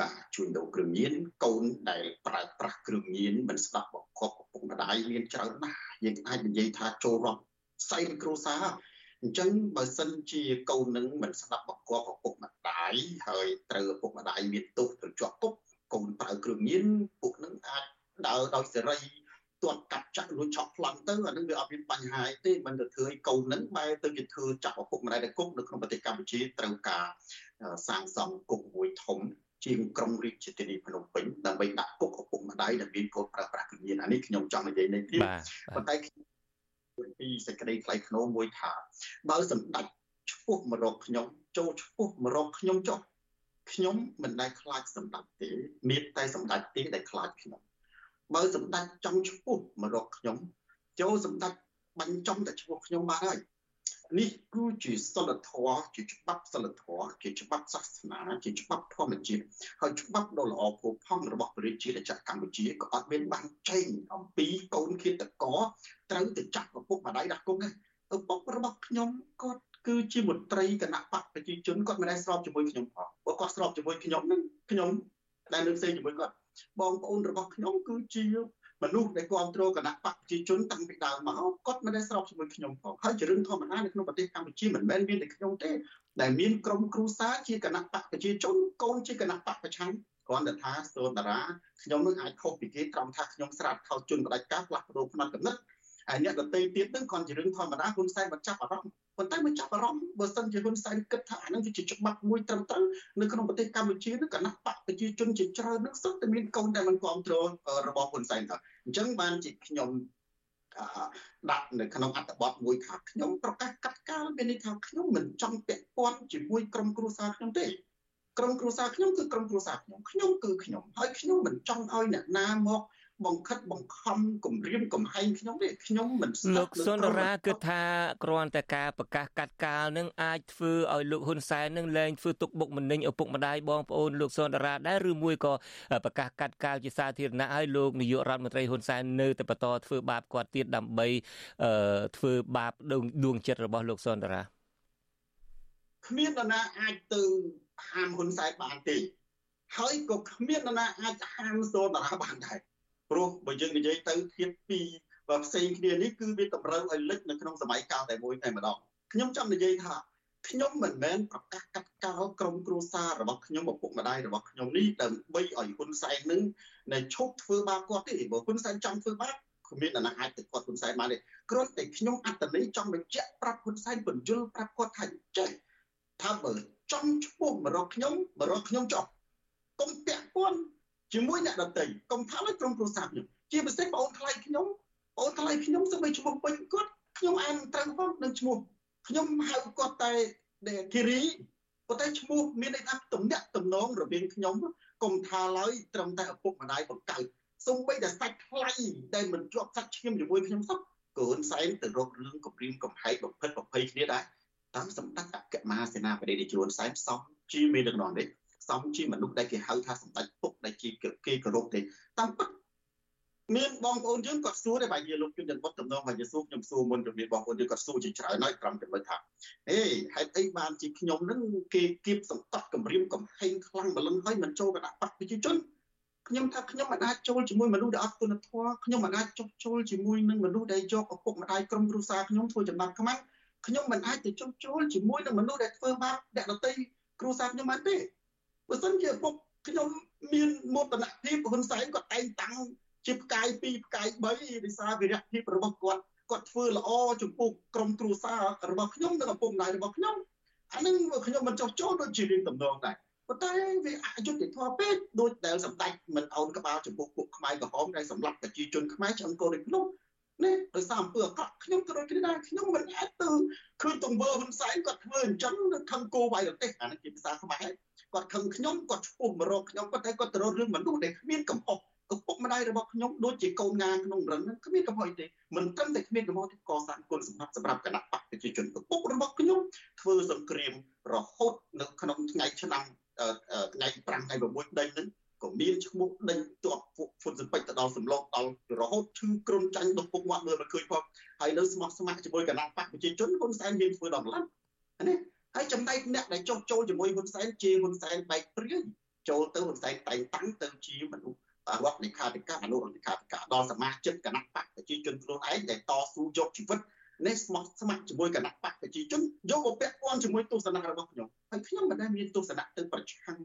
Speaker 8: ការជួញដូរគ្រឿងញៀនកូនដែលប្រើប្រាស់គ្រឿងញៀនមិនស្ដាប់បង្គាប់ឪពុកម្ដាយមានច្រើនណាស់យើងអាចនិយាយថាចូលរាប់ ផ្សែងគ្រួសារអញ្ចឹងបើសិនជាកូននឹងមិនស្ដាប់បង្គាប់ឪពុកម្ដាយហើយត្រូវឪពុកម្ដាយមានទោសទៅជាប់គុកកូនប្រើគ្រឿងញៀនពួកនឹងអាចដើរដោយសេរីទាត់កាត់ចាក់លួចឆក់ប្លន់ទៅអានឹងវាអត់មានបញ្ហាទេមិនទៅធ្វើឲ្យកូននឹងបែរទៅជាធ្វើចាប់ឪពុកម្ដាយនៅគុកនៅក្នុងប្រទេសកម្ពុជាត្រូវការសាងសង់គុកមួយធំជាងក្រុងរាជធានីភ្នំពេញដើម្បីដាក់គុកឪពុកម្ដាយដែលមានកូនប្រើប្រាស់គ្រឿងញៀនអានេះខ្ញុំចង់និយាយនេះទៀតប៉ុន្តែខ្ញុំ ពីសេចក្តីថ្លៃថ្នូរមួយថាបើសម្ដេចឈ្មោះមករកខ្ញុំចូលឈ្មោះមករកខ្ញុំចុះខ្ញុំមិនដែលខ្លាចសម្ដេចទេមានតែសម្ដេចទេដែលខ្លាចខ្ញុំបើសម្ដេចចង់ឈ្មោះមករកខ្ញុំចូលសម្ដេចបាញ់ចំតែឈ្មោះខ្ញុំបានហើយ នេះគឺជាសិលធម៌ជាច្បាប់សិលធម៌ជាច្បាប់សាសនាជាច្បាប់ធម្មជាតិហើយច្បាប់ដ៏ល្អផូរផង់របស់ប្រជាជាតិកម្ពុជាក៏អត់មានបានចែងអំពីកូនឃាតករត្រូវទៅចាក់ឪពុកម្ដាយដាក់គុកដែរឪពុករបស់ខ្ញុំគាត់គឺជាមន្ត្រីគណៈបកប្រជាជនគាត់មិនដែលស្របជាមួយខ្ញុំផងព្រោះគាត់ស្របជាមួយខ្ញុំនឹងខ្ញុំដែលនៅផ្សេងជាមួយគាត់បងប្អូនរបស់ខ្ញុំគឺជា មនុស្សដែលគ្រប់គ្រងគណៈបកប្រជាជនតាំងពីដើមមកគាត់មិនได้ស្របជាមួយខ្ញុំផងហើយជារឿងធម្មតានៅក្នុងប្រទេសកម្ពុជាមិនមែនមានតែខ្ញុំទេដែលមានក្រុមគ្រួសារជាគណៈបកប្រជាជនកូនជាគណៈបកប្រឆាំងគ្រាន់តែថាសូតារាខ្ញុំនឹងអាចខុសពីគេត្រង់ថាខ្ញុំស្រាតខោជន់បដិការផ្លាស់ប្ដូរផ្នត់កំណត់ហើយអ្នកដទៃទៀតនឹងគាត់ជារឿងធម្មតាហ៊ុនសែនមិនចាប់អារម្មណ៍ប៉ុន្តែមិនចាប់អារម្មណ៍បើសិនជាហ៊ុនសែនគិតថាអានឹងវាជាច្បាប់មួយត្រឹមត្រូវនៅក្នុងប្រទេសកម្ពុជានឹងគណៈបកប្រជាជនជាច្រើននឹងសុទ្ធតែមានកូនដែលមិនគ្រប់គ្រងរបស់ហ៊ុនសែនទៅ អញ្ចឹងបានជាខ្ញុំដាក់នៅក្នុងអត្ថបទមួយថាខ្ញុំប្រកាសកាត់កាលមានន័យថាខ្ញុំមិនចង់ពាក់ព័ន្ធជាមួយក្រុមគ្រួសារខ្ញុំទេក្រុមគ្រួសារខ្ញុំគឺក្រុមគ្រួសារខ្ញុំខ្ញុំគឺខ្ញុំហើយខ្ញុំមិនចង់ឲ្យអ្នកណាមក បង្ខិតបង្ខំគម្រាមកំហែងខ្ញុំទេខ្ញុំមិន
Speaker 1: ស្ដាប់លោកសុនរាគិតថាគ្រាន់តែការប្រកាសកាត់កាលនឹងអាចធ្វើឲ្យលោកហ៊ុនសែននឹងលែងធ្វើទុកបុកម្នេញឪពុកម្ដាយបងប្អូនលោកសុនរាដែរឬមួយក៏ប្រកាសកាត់កាលជាសាធារណៈឲ្យលោកនាយករដ្ឋមន្ត្រីហ៊ុនសែននៅតែបន្តធ្វើបាបគាត់ទៀតដើម្បីធ្វើបាបដួងចិត្តរបស់លោកសុនរា
Speaker 8: គ្មាននរណាអាចទៅហាមហ៊ុនសែនបានទេហើយក៏គ្មាននរណាអាចហាមសូនរាបានដែរ ព្រោះបើយើងនិយាយទៅធៀបពីបើផ្សេងគ្នានេះគឺវាតម្រូវឲ្យលិចនៅក្នុងសម័យកាលតែមួយតែម្ដងខ្ញុំចង់និយាយថាខ្ញុំមិនមែនប្រកាសកាត់កោក្រុមគ្រួសាររបស់ខ្ញុំឪពុកម្ដាយរបស់ខ្ញុំនេះដើម្បីឲ្យហ៊ុនសែននឹងនៅឈប់ធ្វើបាបគាត់ទេបើហ៊ុនសែនចង់ធ្វើបាបគ្មានអ្នកណាអាចទៅគាត់ហ៊ុនសែនបានទេគ្រាន់តែខ្ញុំអត្តន័យចង់បញ្ជាក់ប្រាប់ហ៊ុនសែនបញ្យលប្រាប់គាត់ថាចេះថាបើចង់ឈ្មោះមករកខ្ញុំមករកខ្ញុំចុះកុំពាក់ព័ន្ធ ជាមួយអ្នកដទៃកុំថាឲ្យក្រុមគ្រួសារខ្ញុំជាពិសេសបងថ្លៃខ្ញុំបងថ្លៃខ្ញុំសូម្បីឈ្មោះពេញគាត់ខ្ញុំអានត្រូវផងនឹងឈ្មោះខ្ញុំហៅគាត់តែគិរីប៉ុន្តែឈ្មោះមានន័យថាទំនាក់ទំនងរវាងខ្ញុំកុំថាឡើយត្រឹមតែឪពុកម្ដាយបង្កើតសូម្បីតែសាច់ថ្លៃដែលមិនជាប់សាច់ឈាមជាមួយខ្ញុំសោះកូនសែនទៅរករឿងគម្រាមកំហែងបំផិតបំភ័យគ្នាដែរតាមសម្ដេចអគ្គមហាសេនាបតីនៃជួនសែនសំជាមេដឹកនាំនេះ សំជាមនុស្សដែលគេហៅថាសម្ដេចពុកដែលជាគេគោរពទេតាមពិតមានបងប្អូនយើងគាត់សួរដែរបើយើងលោកជនច័ន្ទបុតតំណងបើយើងសួរខ្ញុំសួរមុនជំរាបបងប្អូនយើងគាត់សួរជាច្រើនហើយត្រឹមតែមើលថាហេហេតុអីបានជាខ្ញុំនឹងគេគៀបសង្កត់គម្រាមកំហែងខ្លាំងម្លឹងហើយមិនចូលគណៈបកប្រជាជនខ្ញុំថាខ្ញុំមិនអាចចូលជាមួយមនុស្សដែលអត់គុណធម៌ខ្ញុំមិនអាចចុះចូលជាមួយនឹងមនុស្សដែលយកឪពុកម្ដាយក្រុមគ្រួសារខ្ញុំធ្វើចំណាប់ខ្មាំងខ្ញុំមិនអាចទៅចុះចូលជាមួយនឹងមនុស្សដែលធ្វើបាបអ្នកដទៃគ្រួសារខ្ញុំបានទេ បើសិនជាឪពុកខ្ញុំមានមោទនភាពហ៊ុនសែនគាត់តែងតាំងជាផ្កាយ2ផ្កាយ3ដោយសារវិរៈភាពរបស់គាត់គាត់ធ្វើល្អចំពោះក្រុមគ្រួសាររបស់ខ្ញុំនិងឪពុកម្ដាយរបស់ខ្ញុំអានឹងខ្ញុំមិនចោះចូលដូចជារឿងតំណងដែរប៉ុន្តែវាអយុត្តិធម៌ពេកដូចដែលសម្ដេចមិនអោនក្បាលចំពោះពួកខ្មែរក្រហមដែលសម្លាប់ប្រជាជនខ្មែរឆ្លងកូនដូចនោះនេះដោយសារអំពើអាក្រក់ខ្ញុំក៏ដូចគ្នាដែរខ្ញុំមិនអាចទៅឃើញទង្វើហ៊ុនសែនគាត់ធ្វើអញ្ចឹងនៅខឹងគោវាយប្រទេសអានេះជាភាសាខ្មែរ គាត់ខឹងខ្ញុំគាត់ឈ្មោះមករកខ្ញុំប៉ុន្តែគាត់ទៅរករឿងមនុស្សដែលគ្មានកំហុសឪពុកម្ដាយរបស់ខ្ញុំដូចជាកូនងាក្នុងរឹងហ្នឹងគ្មានកំហុសទេមិនត្រឹមតែគ្មានកំហុសទេកសាងគុណសម្បត្តិសម្រាប់គណៈបកប្រជាជនឪពុករបស់ខ្ញុំធ្វើសង្គ្រាមរហូតនៅក្នុងថ្ងៃឆ្នាំថ្ងៃ5ថ្ងៃ6ដេញហ្នឹងក៏មានឈ្មោះដេញជាប់ពួកហ្វុនសិពេចទៅដល់សំឡងដល់រហូតឈឺក្រុនចាញ់ដល់ពុកមាត់មើលមកឃើញផងហើយនៅស្មោះស្ម័គ្រជាមួយគណៈបកប្រជាជនហ៊ុនសែនមានធ្វើដល់ឡើងណា ហើយចំណែកអ្នកដែលចុះចូលជាមួយហ៊ុនសែនជាហ៊ុនសែនបែកព្រាយចូលទៅហ៊ុនសែនតែងតាំងទៅជាមនុស្សរដ្ឋលេខាធិការអនុរដ្ឋលេខាធិការដល់សមាជិកគណៈបកប្រជាជនខ្លួនឯងដែលតស៊ូយកជីវិតនេះស្មោះស្ម័គ្រជាមួយគណៈបកប្រជាជនយកមកពាក់ព័ន្ធជាមួយទស្សនៈរបស់ខ្ញុំហើយខ្ញុំមិនដែលមានទស្សនៈទៅប្រឆាំង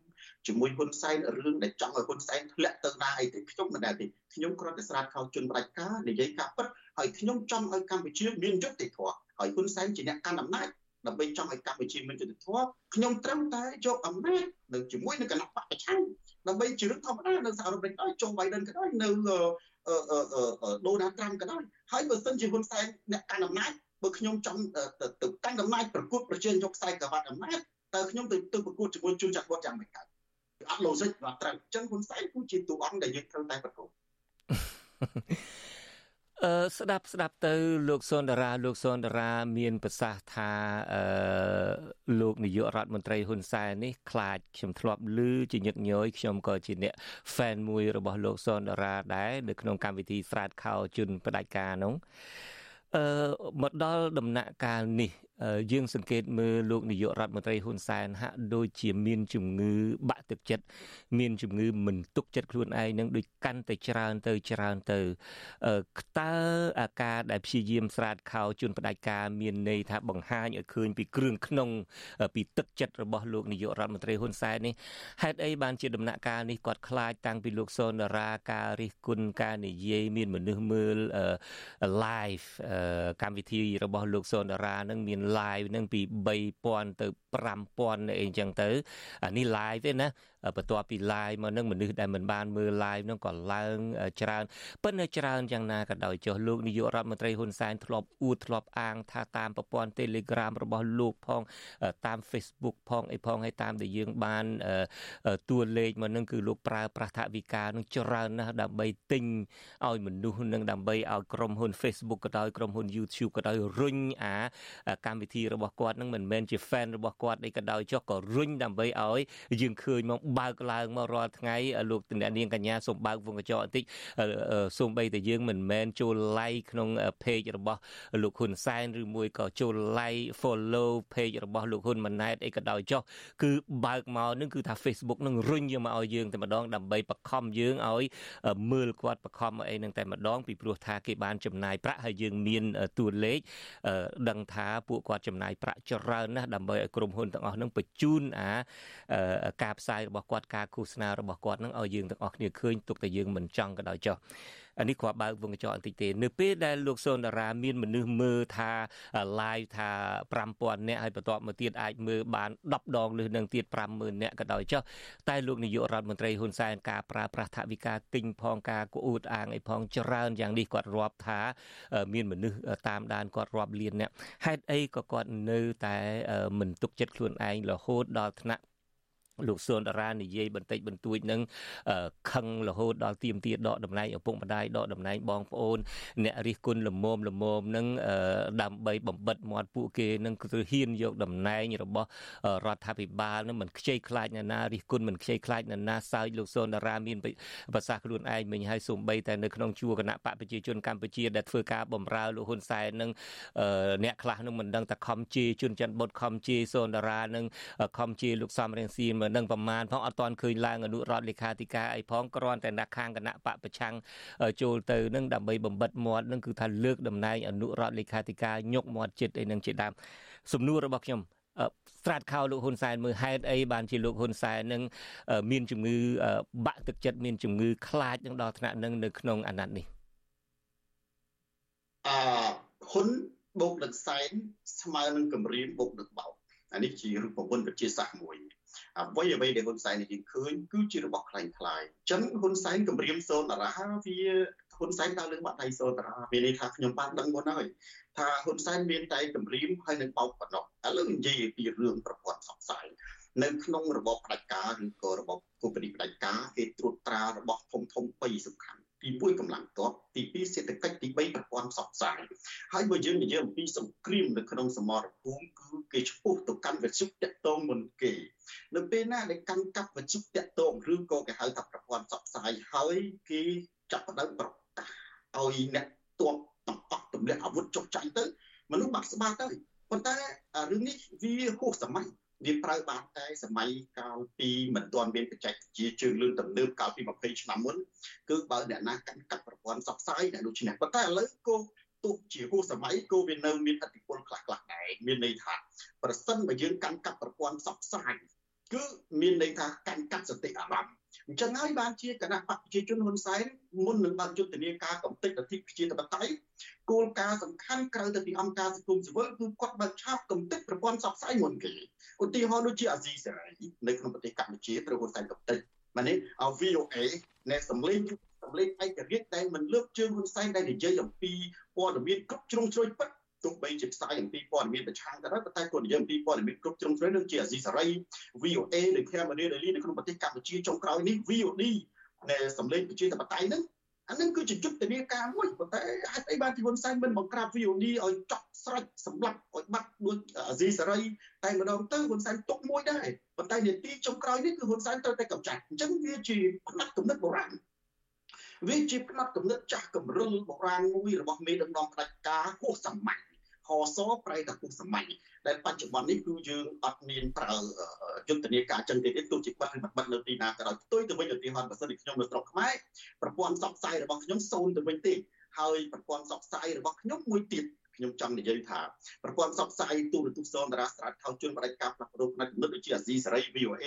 Speaker 8: ជាមួយហ៊ុនសែនរឿងដែលចង់ឲ្យហ៊ុនសែនធ្លាក់ទៅណាអីទេខ្ញុំមិនដែលទេខ្ញុំគ្រាន់តែស្រាតខោជន់ផ្ដាច់ការនិយាយការពិតហើយខ្ញុំចង់ឲ្យកម្ពុជាមានយុត្តិធម៌ហើយហ៊ុនសែនជាអ្នកកាន់អំណាច ដើម្បីចង់ឲ្យកម្ពុជាមានយុត្តិធម៌ខ្ញុំត្រឹមតែយកអំណាចនៅជាមួយនឹងគណៈបកប្រឆាំងដើម្បីជារឿងធម្មតានៅសហរដ្ឋអាមេរិកក៏ដោយជុំបៃដិនក៏ដោយនៅដូណាល់ត្រាំក៏ដោយហើយបើសិនជាហ៊ុនសែនអ្នកកាន់អំណាចបើខ្ញុំចង់ទៅកាន់អំណាចប្រកួតប្រជែងយកខ្សែក្រវ៉ាត់អំណាចតើខ្ញុំទៅទៅប្រកួតជាមួយជួនចាត់វត្តយ៉ាងមិនកើតអត់ logic បាទត្រូវអញ្ចឹងហ៊ុនសែនគឺជាតួអង្គដែលយើងត្រូវតែប្រកួត
Speaker 1: អឺស្ដាប់ស្ដាប់ទៅលោកសុនដារាលោកសុនដារា មានប្រសាសន៍ថាអឺលោកនាយករដ្ឋមន្ត្រីហ៊ុនសែននេះខ្លាចខ្ញុំធ្លាប់ឮជាញឹកញយខ្ញុំក៏ជាអ្នក fan មួយរបស់លោកសុនដារាដែរនៅក្នុងកម្មវិធីស្រាតខោជុនផ្ដាច់ការនោះអឺមកដល់ដំណាក់កាលនេះ យើងសង្កេតមើលលោកនាយករដ្ឋមន្ត្រីហ៊ុនសែនហាក់ដូចជាមានជំងឺបាក់ទឹកចិត្តមានជំងឺមិនទុកចិត្តខ្លួនឯងនឹងដូចកាន់តែច្រើនទៅច្រើនទៅតើអាការដែលព្យាយាមស្រាតខោជន់ផ្ដាច់ការមានន័យថាបង្ហាញឲ្យឃើញពីគ្រឿងក្នុង ពីទឹកចិត្តរបស់លោកនាយករដ្ឋមន្ត្រីហ៊ុនសែននេះហេតុអីបានជាដំណាក់កាលនេះគាត់ខ្លាចតាំងពីលោកសូនារាការរិះគន់ការនិយាយមានមនុស្សមើល live កម្មវិធីរបស់លោកសូនារានឹងមាន live នឹងពី3000ទៅ5000អីចឹងទៅអានេះ live ទេណា បន្ទាប់ពី live មកនឹងមនុស្សដែលមិនបានមើល live នឹងក៏ឡើងច្រើនប៉ុន្តែច្រើនយ៉ាងណាក៏ដោយចុះលោកនាយករដ្ឋមន្ត្រីហ៊ុនសែនធ្លាប់អួតធ្លាប់អាងថាតាមប្រព័ន្ធ Telegram របស់លោកផងតាម Facebook ផងអីផងហើយតាមដែលយើងបានតួលេខមកនឹងគឺលោកប្រើប្រាស់ថវិកានឹងច្រើនណាស់ដើម្បីទិញឲ្យមនុស្សនឹងដើម្បីឲ្យក្រុមហ៊ុន Facebook ក៏ដោយក្រុមហ៊ុន YouTube ក៏ដោយរុញអាកម្មវិធីរបស់គាត់នឹងមិនមែនជា fan របស់គាត់អីក៏ដោយចុះក៏រុញដើម្បីឲ្យយើងឃើញមកបើកឡើងមករាល់ថ្ងៃលោកតនាងកញ្ញាសូមបើកវងកញ្ចក់បន្តិចសូមបីតែយើងមិនមែនចូល like ក្នុង page របស់លោកហ៊ុនសែនឬមួយក៏ចូល like follow page របស់លោកហ៊ុនម៉ាណែតអីក៏ដោយចុះគឺបើកមកនឹងគឺថា Facebook នឹងរុញយកមកឲ្យយើងតែម្ដងដើម្បីបខំយើងឲ្យមើលគាត់បខំអីនឹងតែម្ដងពីព្រោះថាគេបានចំណាយប្រាក់ហើយយើងមានតួលេខដឹងថាពួកគាត់ចំណាយប្រាក់ច្រើនណាស់ដើម្បីឲ្យក្រុមហ៊ុនទាំងអស់នឹងបញ្ជូនអាការផ្សាយរបស់គាត់ការឃោសនារបស់គាត់នឹងឲ្យយើងទាំងអស់គ្នាឃើញទុកតែយើងមិនចង់ក៏ដោយចុះអានេះគ្រាន់បើកវងកញ្ចក់បន្តិចទេនៅពេលដែលលោកសូនតារាមានមនុស្សមើលថា live ថា5000នាក់ហើយបន្ទាប់មកទៀតអាចមើលបាន10ដងលើសនឹងទៀត50000នាក់ក៏ដោយចុះតែលោកនាយករដ្ឋមន្ត្រីហ៊ុនសែនការប្រើប្រាស់ថវិកាទិញផងការគួតអាងអីផងច្រើនយ៉ាងនេះគាត់រាប់ថា មានមនុស្សតាមដានគាត់រាប់លាននាក់ហេតុអីក៏គាត់នៅតែមិនទុកចិត្តខ្លួនឯងរហូតដល់ថ្នាក់ លោកសួនតារានិយាយបន្តិចបន្តួចនឹងខឹងរហូតដល់ទៀមទាដកតំណែងឪពុកម្ដាយដកតំណែងបងប្អូន អ្នករិះគន់លមមលមមនឹងដើម្បីបំបិតមាត់ពួកគេនឹងគឺហ៊ានយកតំណែងរបស់រដ្ឋាភិបាលនឹងមិនខ្ជិលខ្លាចណាណារិះគន់មិនខ្ជិលខ្លាចណាណាសើចលោកសួនតារាមានប្រសាសន៍ខ្លួនឯងមិញឲ្យសូម្បីតែនៅក្នុងជួរគណៈបកប្រជាជនកម្ពុជាដែលធ្វើការបំរើលោកហ៊ុនសែននឹងអ្នកខ្លះនឹងមិនដឹងតែខំជេរជនច័ន្ទបុតខំជេរសួនតារានឹងខំជេរលោកសំរៀងស៊ីមិនដឹងប្រមាណផងអត់ទាន់ឃើញឡើងអនុរដ្ឋលេខាធិការអីផងគ្រាន់តែដាក់ខាងគណៈបកប្រឆាំងចូលទៅនឹងដើម្បីបំបិតមាត់នឹងគឺថាលើកតំណែងអនុរដ្ឋលេខាធិការញុកមាត់ចិត្តអីនឹងជាដើមសំណួររបស់ខ្ញុំស្ត្រាតខោលោកហ៊ុនសែនមើលហេតុអីបានជាលោកហ៊ុនសែននឹងមានជំងឺបាក់ទឹកចិត្តមានជំងឺខ្លាចនឹងដល់ថ្នាក់នឹងនៅក្នុងអាណត្តិនេះ
Speaker 8: អឺហ៊ុនបូកដឹកសែនស្មើនឹងគម្រាមបូកដឹកបោកអានេះជារូបមន្តវិទ្យាសាស្ត្រមួយ អ្វីអ្វីដែលហ៊ុនសែនយើងឃើញគឺជារបស់ខ្លាំងខ្លាយអញ្ចឹងហ៊ុនសែនគម្រាមសូនតារាវាហ៊ុនសែនដើរលើបាត់ដៃសូនតារាមានន័យថាខ្ញុំបានដឹងមុនហើយថាហ៊ុនសែនមានតែគម្រាមហើយនឹងបោកប៉ុណ្ណោះឥឡូវនិយាយពីរឿងប្រព័ន្ធផ្សព្វផ្សាយនៅក្នុងរបបផ្ដាច់ការឬក៏របបគូបនីផ្ដាច់ការគេត្រួតត្រារបស់ធំធំពីរសំខាន់ ទី1កម្លាំងទ័ពទី2សេដ្ឋកិច្ចទី3ប្រព័ន្ធផ្សព្វផ្សាយហើយបើយើងនិយាយអំពីសង្គ្រាមនៅក្នុងសមរភូមិគឺគេឈ្មោះទៅកាន់វិទ្យុតាក់ទងមុនគេនៅពេលណាដែលកាន់កាប់វិទ្យុតាក់ទងឬក៏គេហៅថាប្រព័ន្ធផ្សព្វផ្សាយហើយគេចាប់ផ្ដើមប្រកាសឲ្យអ្នកទ័ពទាំងអស់ទម្លាក់អាវុធចុះចាញ់ទៅមនុស្សបាត់ស្បាទៅប៉ុន្តែរឿងនេះវាហួសសម័យ វាប្រើបានតែសម័យកាលពីមិនទាន់មានបច្ចេកវិទ្យាជើងលឿនទំនើបកាលពី20ឆ្នាំមុនគឺបើអ្នកណាកាន់កាប់ប្រព័ន្ធផ្សព្វផ្សាយដែលដូចនេះប៉ុន្តែឥឡូវក៏ទោះជាហួសសម័យក៏វានៅមានឥទ្ធិពលខ្លះខ្លះដែរមានន័យថាប្រសិនបើយើងកាន់កាប់ប្រព័ន្ធផ្សព្វផ្សាយគឺមានន័យថាកាន់កាប់សតិអារម្មណ៍ អញ្ចឹងហើយបានជាគណៈបកប្រជាជនហ៊ុនសែនមុននឹងបានយុទ្ធនាការកំទេចលទ្ធិប្រជាធិបតេយ្យគោលការណ៍សំខាន់ក្រៅទៅពីអង្គការសង្គមស៊ីវិលគឺគាត់បើកឆាប់កំទេចប្រព័ន្ធផ្សព្វផ្សាយមុនគេឧទាហរណ៍ដូចជាអាស៊ីសេរីនៅក្នុងប្រទេសកម្ពុជាត្រូវហ៊ុនសែនកំទេចម៉ានេះ VOA នៃសម្លេងសម្លេងឯករាជ្យដែលមិនលើកជើងហ៊ុនសែនដែលនិយាយអំពីព័ត៌មានគ្រប់ជ្រុងជ្រោយពិត ទោះបីជាផ្សាយអំពីព័ត៌មានប្រឆាំងក៏ដោយប៉ុន្តែគាត់និយាយអំពីព័ត៌មានគ្រប់ជ្រុងជ្រោយនឹងជាអាស៊ីសេរី VOA នៅ Cambodia Daily នៅក្នុងប្រទេសកម្ពុជាចុងក្រោយនេះ VOD នៃសម្លេងប្រជាធិបតេយ្យហ្នឹងអានឹងគឺជាយុទ្ធនាការមួយប៉ុន្តែហេតុអីបានទីហ៊ុនសែនមិនបង្ក្រាប VOD ឲ្យចប់ស្រេចសម្រាប់ឲ្យបាត់ដូចអាស៊ីសេរីតែម្ដងទៅហ៊ុនសែនទុកមួយដែរប៉ុន្តែនាទីចុងក្រោយនេះគឺហ៊ុនសែនត្រូវតែកម្ចាត់អញ្ចឹងវាជាផ្នែកគំនិតបុរាណវាជាផ្នែកគំនិតចាស់កម្រិលបុរាណមួយរបស់មេដឹកនាំផ្ដាច់ការហួសសម័យ ហសប្រែតែហួសសម័យដែលបច្ចុប្បន្ននេះគឺយើងអត់មានប្រើយុទ្ធនាការចឹងទេទោះជាបាត់ឬមិនបាត់នៅទីណាក៏ដោយផ្ទុយទៅវិញឧទាហរណ៍បើសិនជាខ្ញុំនៅស្រុកខ្មែរប្រព័ន្ធផ្សព្វផ្សាយរបស់ខ្ញុំសូន្យទៅវិញទេហើយប្រព័ន្ធផ្សព្វផ្សាយរបស់ខ្ញុំមួយទៀតខ្ញុំចង់និយាយថាប្រព័ន្ធផ្សព្វផ្សាយទូរទស្សន៍សនតារាស្រាតខោជន់បដិកម្មផ្លាស់ប្ដូរផ្នែកគំនិតដូចជាអាស៊ីសេរី VOA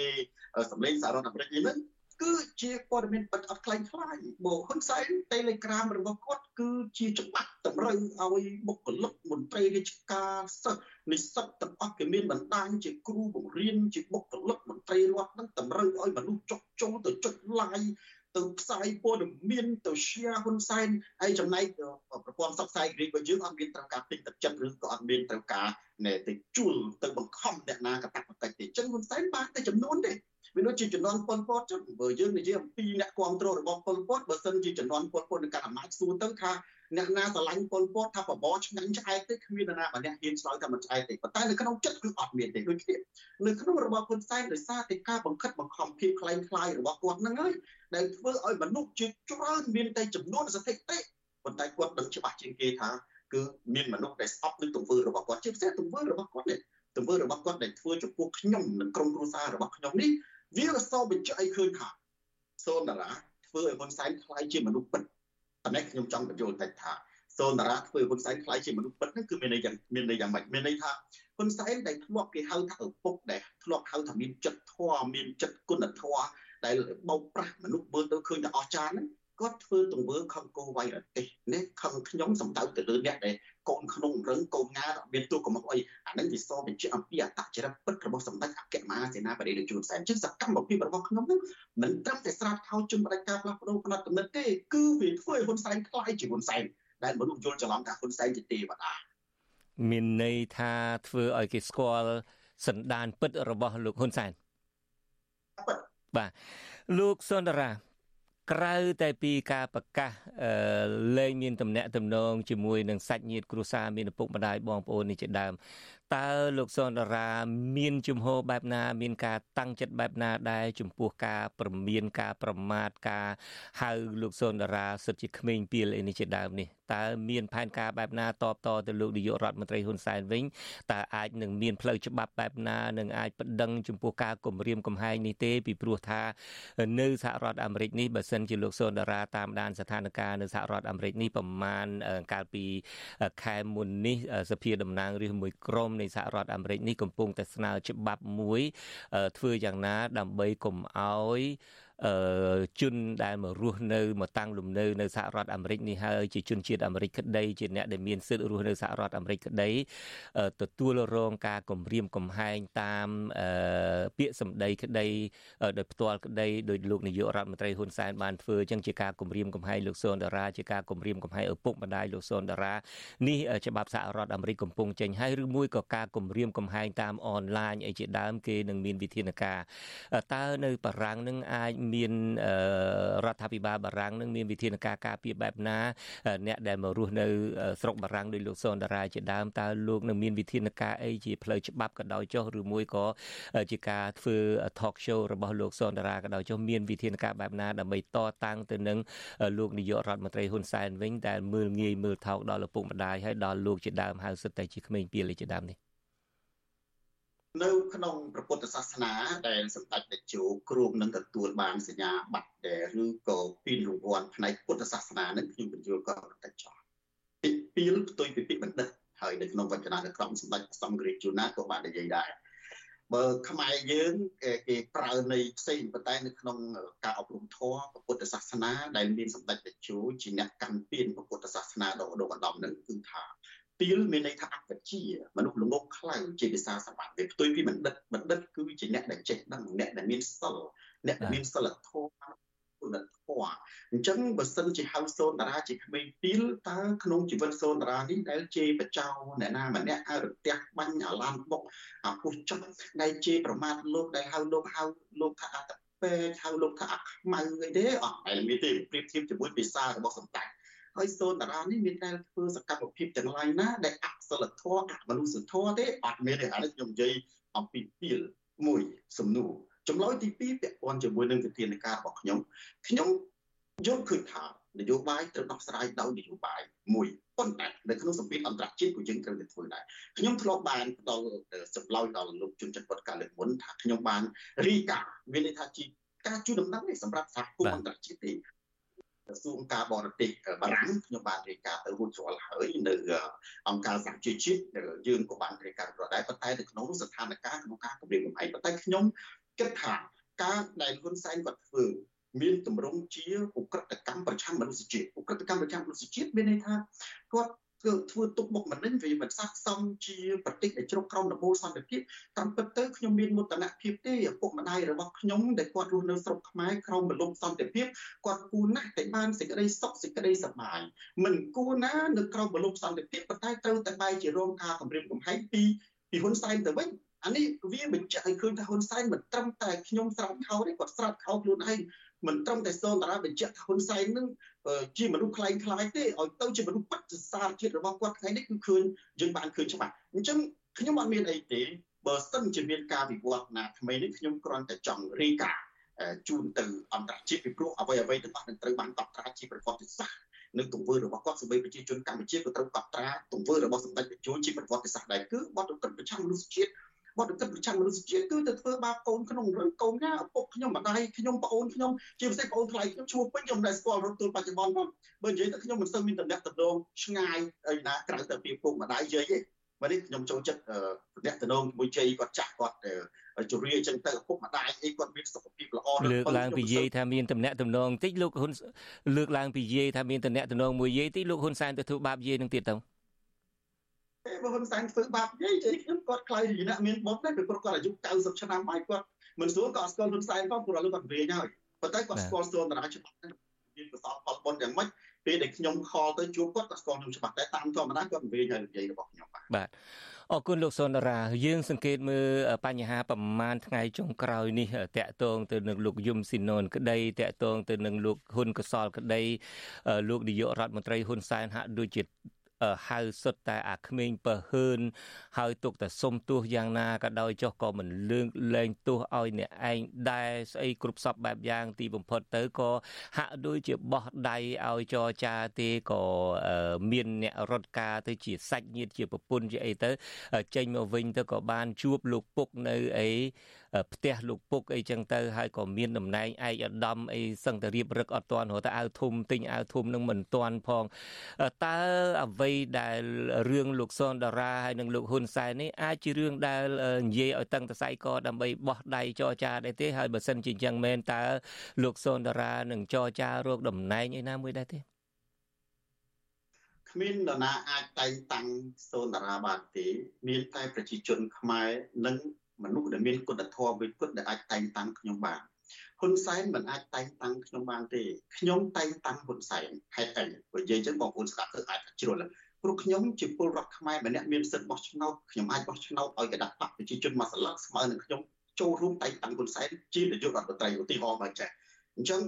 Speaker 8: សម្លេងសាររដ្ឋអាមេរិកនេះ គឺជាព័ត៌មានពិតអត់ខ្លាំងខ្លាយមកហ៊ុនសែន Telegram របស់គាត់គឺជាច្បាប់តម្រូវឲ្យបុគ្គលិកមន្ត្រីរាជការសិស្សនិស្សិតទាំងអស់គេមានបណ្ដាញជាគ្រូបង្រៀនជាបុគ្គលិកមន្ត្រីរដ្ឋនឹងតម្រូវឲ្យមនុស្សចុះចូលទៅចុច like ទៅផ្សាយព័ត៌មានទៅ share ហ៊ុនសែនហើយចំណែកប្រព័ន្ធផ្សព្វផ្សាយគ្រីរបស់យើងអត់មានត្រូវការពេញទឹកចិត្តឬក៏អត់មានត្រូវការណែទៅជួលទៅបង្ខំអ្នកណាកតាក់បតិចទេអញ្ចឹងហ៊ុនសែនបានតែចំនួនទេ វាដូចជាចំនួនប៉ុលពតចុះបើយើងនិយាយអំពីអ្នកគ្រប់គ្រងរបស់ប៉ុលពតបើសិនជាចំនួនប៉ុលពតនឹងកាន់អំណាចសួរទៅថាអ្នកណាស្រឡាញ់ប៉ុលពតថាបបរឆ្ងាញ់ឆ្អែតទេគ្មាននរណាម្នាក់ហ៊ានឆ្លើយថាមិនឆ្អែតទេប៉ុន្តែនៅក្នុងចិត្តគឺអត់មានទេដូចគ្នានៅក្នុងរបបហ៊ុនសែនដោយសារតែការបង្ខិតបង្ខំភាពខ្លាំងខ្លាយរបស់គាត់ហ្នឹងហើយដែលធ្វើឲ្យមនុស្សជាច្រើនមានតែចំនួនស្ថិតិប៉ុន្តែគាត់ដឹងច្បាស់ជាងគេថាគឺមានមនុស្សដែលស្អប់នឹងទង្វើរបស់គាត់ជាពិសេសទង្វើរបស់គាត់នេះទង្វើរបស់គាត់ដែលធ្វើចំពោះខ្ញុំនិងក្រុមគ្រួសាររបស់ខ្ញុំនេះ វាក៏សបញ្ជាក់ឲ្យឃើញថាសូនតារាធ្វើឲ្យហ៊ុនសែនខ្លាយជាមនុស្សពិតតែនេះខ្ញុំចង់បញ្យល់តិចថាសូនតារាធ្វើឲ្យហ៊ុនសែនខ្លាយជាមនុស្សពិតហ្នឹងគឺមានន័យយ៉ាងមានន័យយ៉ាងម៉េចមានន័យថាហ៊ុនសែនដែលធ្លាប់គេហៅថាឪពុកដែលធ្លាប់ហៅថាមានចិត្តធម៌មានចិត្តគុណធម៌ដែលបោកប្រាស់មនុស្សមើលទៅឃើញតែអស្ចារ្យហ្នឹង គាត់ធ្វើទង្វើខំគោវៃរទេសនេះខំខ្ញុំសំដៅទៅលើអ្នកដែលកូនក្នុងរឹងកូនងាមានទូកំមុខអីអានឹងវាសបញ្ជាក់អំពីអត្តចរិតពិតរបស់សម្ដេចអគ្គមហាសេនាបតីលោកជួនសែនជាសកម្មភាពរបស់ខ្ញុំនឹងមិនត្រឹមតែស្រាតខោជុំបដិការផ្លាស់ប្ដូរផ្នែកគំនិតទេគឺវាធ្វើឲ្យហ៊ុនសែនខ្លាយជាហ៊ុនសែនដែលមនុស្សយល់ច្រឡំថាហ៊ុនសែនជាទេវតា
Speaker 1: មានន័យថាធ្វើឲ្យគេស្គាល់សន្តានពិតរបស់លោកហ៊ុនសែនបាទលោកសុនដារា ក្រៅតែពីការប្រកាសលែងមានតំណែងតំណងជាមួយនឹងសាច់ញាតិគ្រួសារមានឪពុកម្ដាយបងប្អូននេះជាដើមតើលោកសនតារា មានជំហរបែបណា មានការតាំងចិត្តបែបណាដែរចំពោះការប្រមានការប្រមាថការហៅលោកសនតារាសិតជាក្មេងពីលអីនេះជាដើមនេះ តើមានផែនការបែបណាតបតទៅលោកនាយករដ្ឋមន្ត្រីហ៊ុនសែនវិញតើអាចនឹងមានផ្លូវច្បាប់បែបណានឹងអាចប្តឹងចំពោះការគំរាមកំហែងនេះទេពីព្រោះថានៅសហរដ្ឋអាមេរិកនេះបើសិនជាលោកសនតារាតាមដានស្ថានភាពនៅសហរដ្ឋអាមេរិកនេះប្រមាណកាលពីខែមុននេះសភាតំណាងរាស្ត្រមួយក្រុមនៃសហរដ្ឋអាមេរិកនេះកំពុងតែស្នើច្បាប់មួយធ្វើយ៉ាងណាដើម្បីកុំឲ្យអឺ ជនដែលមករស់នៅមកតាំងលំនៅនៅសហរដ្ឋអាមេរិកនេះហើយជាជនជាតិអាមេរិកក្តីជាអ្នកដែលមានសិទ្ធិរស់នៅសហរដ្ឋអាមេរិកក្តីទទួលរងការគំរាមកំហែងតាមពាក្យសម្ដីក្តីដោយផ្ទាល់ក្តីដោយលោកនាយករដ្ឋមន្ត្រីហ៊ុនសែនបានធ្វើចឹងជាការគំរាមកំហែងលោកស៊ុនដារ៉ាជាការគំរាមកំហែងឪពុកម្ដាយលោកស៊ុនដារ៉ានេះច្បាប់សហរដ្ឋអាមេរិកកំពុងចេញហើយឬមួយក៏ការគំរាមកំហែងតាមអនឡាញអីជាដើមគេនឹងមានវិធានការតើនៅបារាំងនឹងអាចមានរដ្ឋាភិបាលបារាំងនឹងមានវិធានការការពារបែបណា អ្នកដែលមករស់នៅស្រុកបារាំងដោយលោកសុនដារាជាដើមតើលោកនឹងមានវិធានការអីជាផ្លូវច្បាប់ក៏ដោយចុះឬមួយក៏ជាការធ្វើ talk show របស់លោកសុនដារាក៏ដោយចុះមានវិធានការបែបណាដើម្បីតតាំងទៅនឹងលោកនាយករដ្ឋមន្ត្រីហ៊ុនសែនវិញដែលមើលងាយមើលថោកដល់ឪពុកម្ដាយហើយដល់លោកជាដើមហៅសិតតែជាក្មេងពីលជាដើមនេះ
Speaker 8: នៅក្នុងព្រះពុទ្ធសាសនាដែលសម្ដេចតេជោគ្រូនឹងទទួលបានសញ្ញាបត្រដែលឬក៏ពីរង្វាន់ផ្នែកពុទ្ធសាសនានឹងខ្ញុំបញ្យល់ក៏បន្តិចចោះពីពីលផ្ទុយពីពាក្យបណ្ឌិតហើយនៅក្នុងវចនានុក្រមសម្ដេចសំគ្រាជូណាក៏បាននិយាយដែរបើខ្មែរយើងគេប្រើន័យផ្សេងប៉ុន្តែនៅក្នុងការអប់រំធម៌ពុទ្ធសាសនាដែលមានសម្ដេចតេជោជាអ្នកកាន់ពៀនពុទ្ធសាសនាដ៏ឧត្តមឧត្តមនឹងគឺថា ពីលមានន័យថាអបជាមនុស្សល្ងងខ្លៅជាភាសាសាមញ្ញវាផ្ទុយពីបណ្ឌិតបណ្ឌិតគឺជាអ្នកដែលចេះដឹងអ្នកដែលមានសិលអ្នកដែលមានសិលធម៌គុណធម៌អញ្ចឹងបើសិនជាហៅសូនតារាជាក្មេងពីលតើក្នុងជីវិតសូនតារានេះដែលជេរបចោអ្នកណាម្នាក់ឲ្យរទះបាញ់អាឡានបុកអាពុះចុះដែលជេរប្រមាថលោកដែលហៅលោកហៅលោកថាអតពេកហៅលោកថាអាខ្មៅអីទេអត់តែមានទេប្រៀបធៀបជាមួយភាសារបស់សម្ដេច ហើយសូនតារានេះមានតែធ្វើសកម្មភាពទាំងឡាយណាដែលអសិលធម៌អមនុស្សធម៌ទេអត់មានទេអានេះខ្ញុំនិយាយអំពីពីលមួយសំណួរចម្លើយទី2ពាក់ព័ន្ធជាមួយនឹងវិធានការរបស់ខ្ញុំខ្ញុំយល់ឃើញថានយោបាយត្រូវដោះស្រាយដោយនយោបាយមួយប៉ុន្តែនៅក្នុងសម្ពាធអន្តរជាតិក៏យើងត្រូវតែធ្វើដែរខ្ញុំធ្លាប់បានផ្ដល់សម្លោយដល់លោកជនចិត្តវត្តកាលលើកមុនថាខ្ញុំបានរីកាមានន័យថាជាការជួយដំណឹងនេះសម្រាប់សហគមន៍អន្តរជាតិទេ ក្រសួងការបរទេសបារាំងខ្ញុំបានរាយការណ៍ទៅរួចរាល់ហើយនៅអង្គការសហជីវជាតិយើងក៏បានរាយការណ៍រួចដែរប៉ុន្តែនៅក្នុងស្ថានភាពក្នុងការគម្រាមកំហែងប៉ុន្តែខ្ញុំគិតថាការដែលហ៊ុនសែនគាត់ធ្វើមានទម្រង់ជាឧក្រិដ្ឋកម្មប្រឆាំងមនុស្សជាតិឧក្រិដ្ឋកម្មប្រឆាំងមនុស្សជាតិមានន័យថាគាត់ គឺធ្វើទុកបុកម្នេញវាមិនស័ក្តិសមជាប្រទេសដែលជ្រុកក្រោមដំបូលសន្តិភាពតាមពិតទៅខ្ញុំមានមោទនភាពទេឪពុកម្ដាយរបស់ខ្ញុំដែលគាត់រស់នៅស្រុកខ្មែរក្រោមបលំសន្តិភាពគាត់គួរណាស់តែបានសេចក្តីសុខសេចក្តីសប្បាយមិនគួរណានៅក្រោមបលំសន្តិភាពប៉ុន្តែត្រូវតែបែរជារងការគំរាមកំហែងពីពីហ៊ុនសែនទៅវិញអានេះវាបញ្ជាក់ឲ្យឃើញថាហ៊ុនសែនមិនត្រឹមតែខ្ញុំស្រាប់ខោទេគាត់ស្រាប់ខោខ្លួនឯងមិនត្រឹមតែសូនតារាបញ្ជាក់ថាហ៊ុនសែននឹង ជាមនុស្សខ្លែងខ្លាយទេឲ្យទៅជាមនុស្សពិតសារជាតិរបស់គាត់ថ្ងៃនេះគឺឃើញយើងបានឃើញច្បាស់អញ្ចឹងខ្ញុំអត់មានអីទេបើសិនជាមានការវិវត្តណាថ្មីនេះខ្ញុំគ្រាន់តែចង់រីកាជូនទៅអន្តរជាតិពីព្រោះអ្វីអ្វីទាំងអស់នឹងត្រូវបានកត់ត្រាជាប្រវត្តិសាស្ត្រនឹងទង្វើរបស់គាត់សម្រាប់ប្រជាជនកម្ពុជាក៏ត្រូវកត់ត្រាទង្វើរបស់សម្ដេចតេជោជាប្រវត្តិសាស្ត្រដែរគឺបទឧក្រិដ្ឋប្រឆាំងមនុស្សជាតិ បទទឹកប្រចាំមនុស្សជាតិគឺទៅធ្វើបាបកូនក្នុងរឹងកូនណាឪពុកខ្ញុំម្ដាយខ្ញុំប្អូនខ្ញុំជាពិសេសប្អូនថ្លៃខ្ញុំឈ្មោះពេញខ្ញុំមិនដែលស្គាល់រត់ទួលបច្ចុប្បន្នផងបើនិយាយទៅខ្ញុំមិនសូវមានតំណែងតំណងឆ្ងាយអីណាក្រៅតែពីពុកម្ដាយយាយទេបាទនេះខ្ញុំចូលចិត្តតំណែងតំណងជាមួយជ័យគាត់ចាស់គាត់ជរាអញ្ចឹងទៅឪពុកម្ដាយអីគាត់មានសុខភាពល្អ
Speaker 1: លើកឡើងពីយាយថាមានតំណែងតំណងតិចលោកហ៊ុនលើកឡើងពីយាយថាមានតំណែងតំណងមួយយាយតិចលោកហ៊ុនសែនទៅធ្វើបាបយាយនឹងទៀតទៅ
Speaker 8: បើហ៊ុនសែនធ្វើបាបនិយាយនិយាយខ្ញុំគាត់ខ្លាយជាអ្នកមានបុណ្យដែរព្រោះគាត់អាយុ90ឆ្នាំហើយគាត់មិនស្រួលក៏ស្គាល់ហ៊ុនសែនផងព្រោះឥឡូវគាត់វែងហើយប៉ុន្តែគាត់ស្គាល់ស្ទនតារាច្បាប់មានកសលផលបុណ្យយ៉ាងម៉េចពេលដែលខ្ញុំខលទៅជួបគាត់គាត់ស្គាល់ខ្ញុំច្បាស់តែតាមធម្មតាគាត់និយាយហើយនិយាយរបស់ខ្ញុំបាទ
Speaker 1: បាទអរគុណលោកសុនដារាយើងសង្កេតមើលបញ្ហាប្រមាណថ្ងៃចុងក្រោយនេះតកតងទៅនឹងលោកយឹមស៊ីណុនក្តីតកតងទៅនឹងលោកហ៊ុនកសលក្តីលោកនាយករដ្ឋមន្ត្រីហ៊ុនសែនហាក់ដូចជា ហៅសុទ្ធតែអាក្មេងបើហ៊ឿនហើយទុកតែសុំទោសយ៉ាងណាក៏ដោយចុះក៏មិនលើងលែងទោសឲ្យអ្នកឯងដែរស្អីគ្រប់សពបែបយ៉ាង ទីបំផុតទៅក៏ហាក់ដូចជាបោះដៃឲ្យចរចាទេក៏មានអ្នករត់ការទៅជាសាច់ញាតិជាប្រពន្ធជាអីទៅចេញមកវិញទៅក៏បានជួបលោកពុកនៅអីផ្ទះលោកពុកអីចឹងទៅហើយក៏មានតំណែងឯកឧត្តមអីសឹងតែរៀបរឹកអត់ទាន់រហូតទៅអាវធំទិញអាវធំនឹងមិនទាន់ផងតើអ្វីដែលរឿងលោកសនតារាហើយនិងលោកហ៊ុនសែននេះអាចជារឿងដែលនិយាយឲ្យតឹងតសៃកដើម្បីបោះដៃចរចាដែរទេហើយបើសិនជាចឹងមែនតើលោកសនតារានឹងចរចារោគតំណែងឯណាមួយដែរទេ
Speaker 8: គ្មាននរណាអាចតែងតាំងសូនតារាបានទេមានតែប្រជាជនខ្មែរនិង មនុស្សដែលមានគុណធម៌វិពុតដែលអាចតែងតាំងខ្ញុំបានហ៊ុនសែនមិនអាចតែងតាំងខ្ញុំបានទេខ្ញុំតែងតាំងហ៊ុនសែនហេតុអីបើនិយាយចឹងបងប្អូនស្ដាប់ទៅអាចជ្រុលព្រោះខ្ញុំជាពលរដ្ឋខ្មែរម្នាក់មានសិទ្ធិបោះឆ្នោតខ្ញុំអាចបោះឆ្នោតឲ្យគណៈបកប្រជាជនមកស្លឹកស្មើនឹងខ្ញុំចូលរួមតែងតាំងហ៊ុនសែនជានាយករដ្ឋមន្ត្រីឧទាហរណ៍មកចេះអញ្ចឹង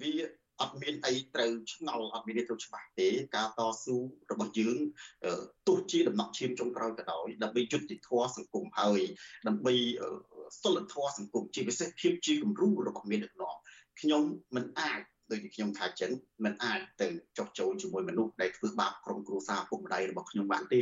Speaker 8: វា អត់មានអីត្រូវឆ្ងល់អត់មានត្រូវច្បាស់ទេការតស៊ូរបស់យើងទោះជាដំណក់ឈាមចុងក្រោយក៏ដោយដើម្បីយុត្តិធម៌សង្គមហើយដើម្បីសិលធម៌សង្គមជាពិសេសភាពជាគំរូរបស់មានដឹកនាំខ្ញុំមិនអាចដូចជាខ្ញុំថាចឹងមិនអាចទៅចោះចូលជាមួយមនុស្សដែលធ្វើបាបក្រុមគ្រួសារពុកម្ដាយរបស់ខ្ញុំបានទេ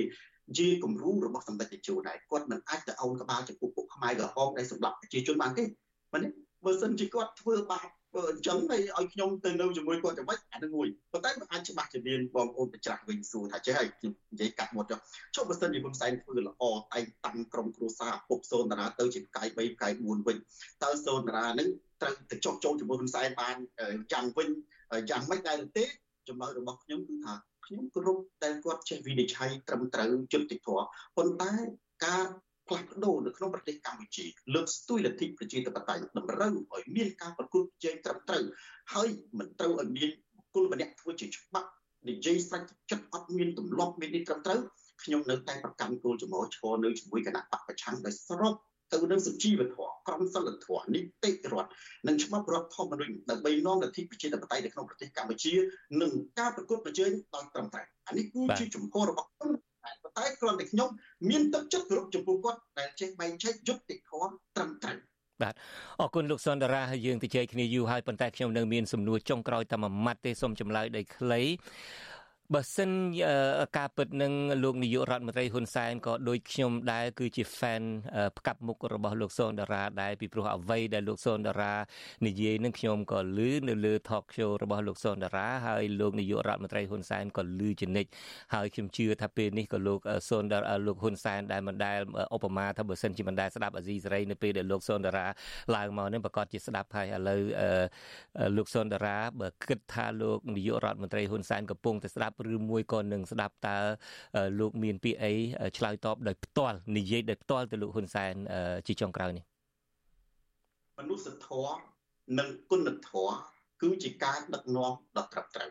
Speaker 8: ជាគំរូរបស់សម្ដេចតេជោដែរគាត់មិនអាចទៅអោនក្បាលចំពោះពុកខ្មែរក្រហមដែលសម្លាប់ប្រជាជនបានទេមែនទេបើសិនជាគាត់ធ្វើបាបបើ អញ្ចឹងឲ្យឲ្យខ្ញុំទៅនៅជាមួយគាត់ទៅវិញអានឹងមួយប៉ុន្តែមិនអាចច្បាស់ជំនាញបងប្អូនប្រច្រាស់វិញសួរថាចេះឲ្យខ្ញុំនិយាយកាត់មុតចុះចុះបើសិនជាហ៊ុនសែនធ្វើល្អតែងតាំងក្រុមគ្រួសារពុកសូនតារាទៅជាផ្កាយ3ផ្កាយ4វិញតើសូនតារានឹងត្រូវទៅចុះចូលជាមួយហ៊ុនសែនបានយ៉ាងវិញយ៉ាងម៉េចដែរទេចំណុចរបស់ខ្ញុំគឺថាខ្ញុំគោរពដែលគាត់ចេះវិនិច្ឆ័យត្រឹមត្រូវយុត្តិធម៌ប៉ុន្តែការ ផ្លាស់ប្ដូរនៅក្នុងប្រទេសកម្ពុជាលើកស្ទួយលទ្ធិប្រជាធិបតេយ្យតម្រូវឲ្យមានការប្រកួតប្រជែងត្រឹមត្រូវហើយមិនត្រូវឲ្យមានគុលម្នាក់ធ្វើជាច្បាប់និយាយស្រេចចិត្តអត់មានទម្លាប់មាននេះត្រឹមត្រូវខ្ញុំនៅតែប្រកាន់គោលចំហឈរនៅជាមួយគណៈបកប្រឆាំងដោយស្របទៅនឹងសុជីវធម៌ក្រមសីលធម៌នីតិរដ្ឋនិងច្បាប់រដ្ឋធម្មនុញ្ញដើម្បីនាំលទ្ធិប្រជាធិបតេយ្យនៅក្នុងប្រទេសកម្ពុជានិងការប្រកួតប្រជែងដោយត្រឹមត្រូវអានេះគឺជាជំហររបស់ខ្ញុំប៉ុន្តែគ្រាន់តែខ្ញុំមានទឹកចិត្តគោរពចំពោះគាត់ដែលចេះបែងចែកយុត្តិធម៌ត្រឹមត្រូវ
Speaker 1: បាទអរគុណលោកសុនដារាហើយយើងទៅជែកគ្នាយូរហើយប៉ុន្តែខ្ញុំនៅមានសំណួរចុងក្រោយតែមួយម៉ាត់ទេសូមចម្លើយដោយខ្លី បើសិនការពិតនឹងលោកនាយករដ្ឋមន្ត្រីហ៊ុនសែនក៏ដូចខ្ញុំដែរគឺជា fan ផ្កាប់មុខរបស់លោកសូនតារាដែរពីព្រោះអ្វីដែលលោកសូនតារានិយាយនឹងខ្ញុំក៏ឮនៅលើ talk show របស់លោកសូនតារាហើយលោកនាយករដ្ឋមន្ត្រីហ៊ុនសែនក៏ឮជានិច្ចហើយខ្ញុំជឿថាពេលនេះក៏លោកសូនតារាលោកហ៊ុនសែនដែលមិនដែលឧបមាថាបើសិនជាមិនដែលស្ដាប់អាស៊ីសេរីនៅពេលដែលលោកសូនតារាឡើងមកនេះប្រកាសជាស្ដាប់ហើយឥឡូវលោកសូនតារាបើគិតថាលោកនាយករដ្ឋមន្ត្រីហ៊ុនសែនកំពុងតែស្ដាប់ឬមួយក៏នឹងស្ដាប់តើលោកមានពាក្យអីឆ្លើយតបដោយផ្ទាល់និយាយដោយផ្ទាល់ទៅលោកហ៊ុនសែនជាចុងក្រោយនេះ
Speaker 8: មនុស្សធម៌និងគុណធម៌គឺជាការដឹកនាំដ៏ត្រឹមត្រូវ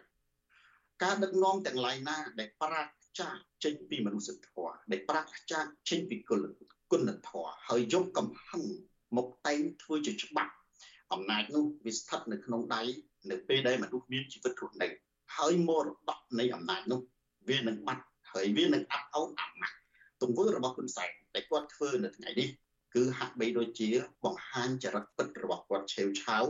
Speaker 8: ការដឹកនាំទាំងឡាយណា ដែលប្រាកចាស់ចេញពីមនុស្សធម៌ដែលប្រាកចាស់ចេញពីគុណគុណធម៌ហើយយកកំហឹងមកតែងធ្វើជាច្បាប់អំណាចនោះវាស្ថិតនៅក្នុងដៃនៅពេលដែលមនុស្សមានជីវិតរស់នៅ ហើយមរតកនៃអំណាចនោះវានឹងបាត់ហើយវានឹងអាប់អោនអាម៉ាស់ទង្វើរបស់ហ៊ុនសែនដែលគាត់ធ្វើនៅថ្ងៃនេះគឺហាក់បីដូចជាបង្ហាញចរិតពិតរបស់គាត់ឆេវឆាវ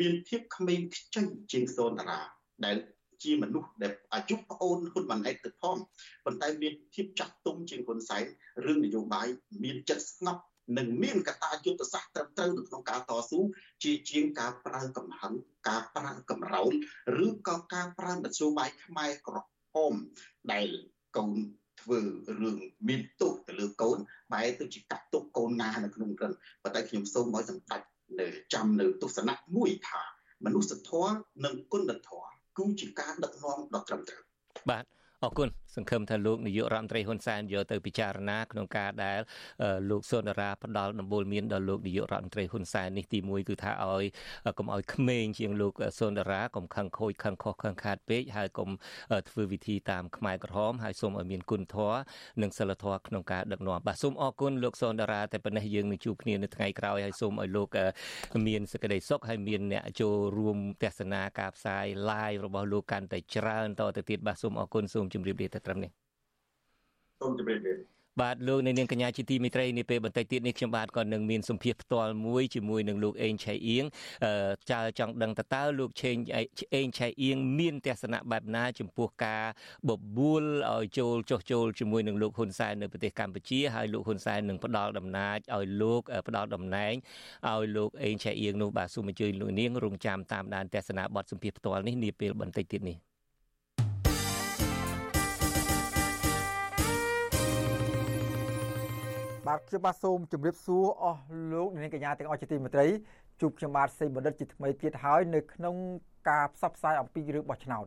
Speaker 8: មានភាពក្មេងខ្ចីជាងសូនតារាដែលជាមនុស្សដែលអាយុប្អូនហ៊ុនម៉ាណែតទៅផងប៉ុន្តែមានភាពចាស់ទុំជាងហ៊ុនសែនរឿងនយោបាយមានចិត្តស្ងប់ និងមានកតាយុទ្ធសាស្ត្រត្រឹមត្រូវនៅក្នុងការតស៊ូជាជាងការប្រើកំហឹងការប្រើកំរោលឬក៏ការប្រើមធ្យោបាយខ្មែរក្រហមដែលកូនធ្វើរឿងមានទោសទៅលើកូនបែរទៅជាកាត់ទុកកូនណានៅក្នុងរឹងប៉ុន្តែខ្ញុំសូមឲ្យសម្ដេចនៅចាំនៅទស្សនៈមួយថាមនុស្សធម៌និងគុណធម៌គឺជាការដឹកនាំដ៏ត្រឹមត្រូវ
Speaker 1: បាទ អរគុណសង្ឃឹមថាលោកនាយករដ្ឋមន្ត្រីហ៊ុនសែនយកទៅពិចារណាក្នុងការដែលលោកសុនរាផ្ដាល់ដំបូលមានដល់លោកនាយករដ្ឋមន្ត្រីហ៊ុនសែននេះទី1គឺថាឲ្យកុំឲ្យក្មេងជាងលោកសុនរាកុំខឹងខូចខឹងខុសខឹងខាតពេកហើយកុំធ្វើវិធីតាមខ្មែរក្រហមហើយសូមឲ្យមានគុណធម៌និងសិលធម៌ក្នុងការដឹកនាំបាទសូមអរគុណលោកសុនរាតែប៉ុណ្ណេះយើងនឹងជួបគ្នានៅថ្ងៃក្រោយហើយសូមឲ្យលោកមានសេចក្តីសុខហើយមានអ្នកចូលរួមទស្សនាការផ្សាយ live របស់លោកកាន់តែច្រើនតទៅទៀតបាទសូមអរគុណសូមជម្រាបលាតែត្រឹមនេះ
Speaker 8: សូមជម្រាបលា
Speaker 1: បាទលោកនៅនាងកញ្ញាជាទីមេត្រីនេះពេលបន្តិចទៀតនេះខ្ញុំបាទក៏នឹងមានសម្ភារផ្ទាល់មួយជាមួយនឹងលោកអេងឆៃអៀងចើចង់ដឹងតើតើលោកឆេងអេងឆៃអៀងមានទស្សនៈបែបណាចំពោះការបបួលឲ្យចូលចុះចូលជាមួយនឹងលោកហ៊ុនសែននៅប្រទេសកម្ពុជាហើយលោកហ៊ុនសែននឹងផ្ដាល់ដំណើរឲ្យលោកផ្ដាល់តំណែងឲ្យលោកអេងឆៃអៀងនោះបាទសូមអញ្ជើញលោកនាងរងចាំតាមដានទស្សនៈបទសម្ភារផ្ទាល់នេះនាពេលបន្តិចទៀតនេះ
Speaker 5: បាទខ្ញុំបាទសូមជម្រាបសួរអស់លោកនាងកញ្ញាទាំងអស់ជាទីមេត្រីជួបខ្ញុំបាទសេបណ្ឌិតជាថ្មីទៀតហើយនៅក្នុងការផ្សព្វផ្សាយអំពីរឿងបោះឆ្នោត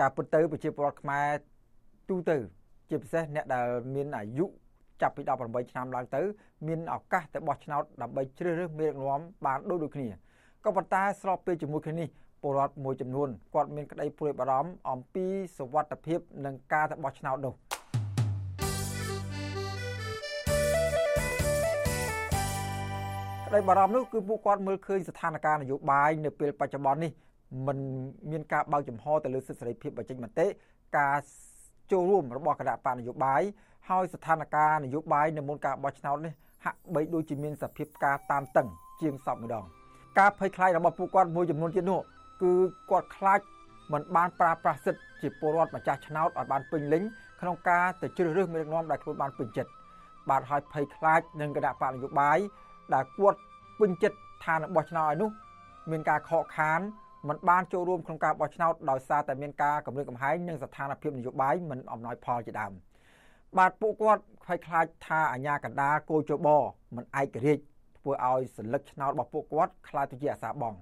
Speaker 5: ការពុតទៅប្រជាពលរដ្ឋខ្មែរទូទៅ ជាពិសេសអ្នកដែលមានអាយុចាប់ពី18ឆ្នាំឡើងទៅ មានឱកាសទៅបោះឆ្នោតដើម្បីជ្រើសរើសមេដឹកនាំបានដូចដូចគ្នាក៏ប៉ុន្តែស្របពេលជាមួយគ្នានេះ ពលរដ្ឋមួយចំនួនគាត់មានក្តីព្រួយបារម្ភអំពីសវត្ថភាពនិងការទៅបោះឆ្នោតនោះក្តីបារម្ភនោះគឺពួកគាត់មើលឃើញស្ថានភាពនយោបាយនៅពេលបច្ចុប្បន្ននេះมันមានការបើកចំហទៅលើសិទ្ធិសេរីភាពបញ្ចេញមតិការចូលរួមរបស់គណៈបកនយោបាយហើយស្ថានភាពនយោបាយនៅមុនការបោះឆ្នោតនេះហាក់បីដូចជាមានសភាពការតានតឹងជាងសពម្ដងការភ័យខ្លាចរបស់ពួកគាត់មួយចំនួនទៀតនោះ គឺគាត់ខ្លាចមិនបានប្រើប្រាស់សិទ្ធិជាពលរដ្ឋម្ចាស់ឆ្នោតឲ្យបានពេញលេញក្នុងការទៅជ្រើសរើសមេដឹកនាំដែលខ្លួនបានពេញចិត្តបាទហើយភ័យខ្លាចនឹងគណៈបកនយោបាយដែលគាត់ពេញចិត្តឋានរបស់ឆ្នោតឲ្យនោះ មានការខកខានមិនបានចូលរួមក្នុងការបោះឆ្នោតដោយសារតែមានការកម្រិតកំហែងនិងស្ថានភាពនយោបាយមិនអំណោយផលជាដើមបាទពួកគាត់ខ្វាយខ្លាចថាអាញាកណ្ដាលគោជបមិនឯករាជ្យធ្វើឲ្យសិលឹកឆ្នោតរបស់ពួកគាត់ខ្លាចទៅជាអាសាបង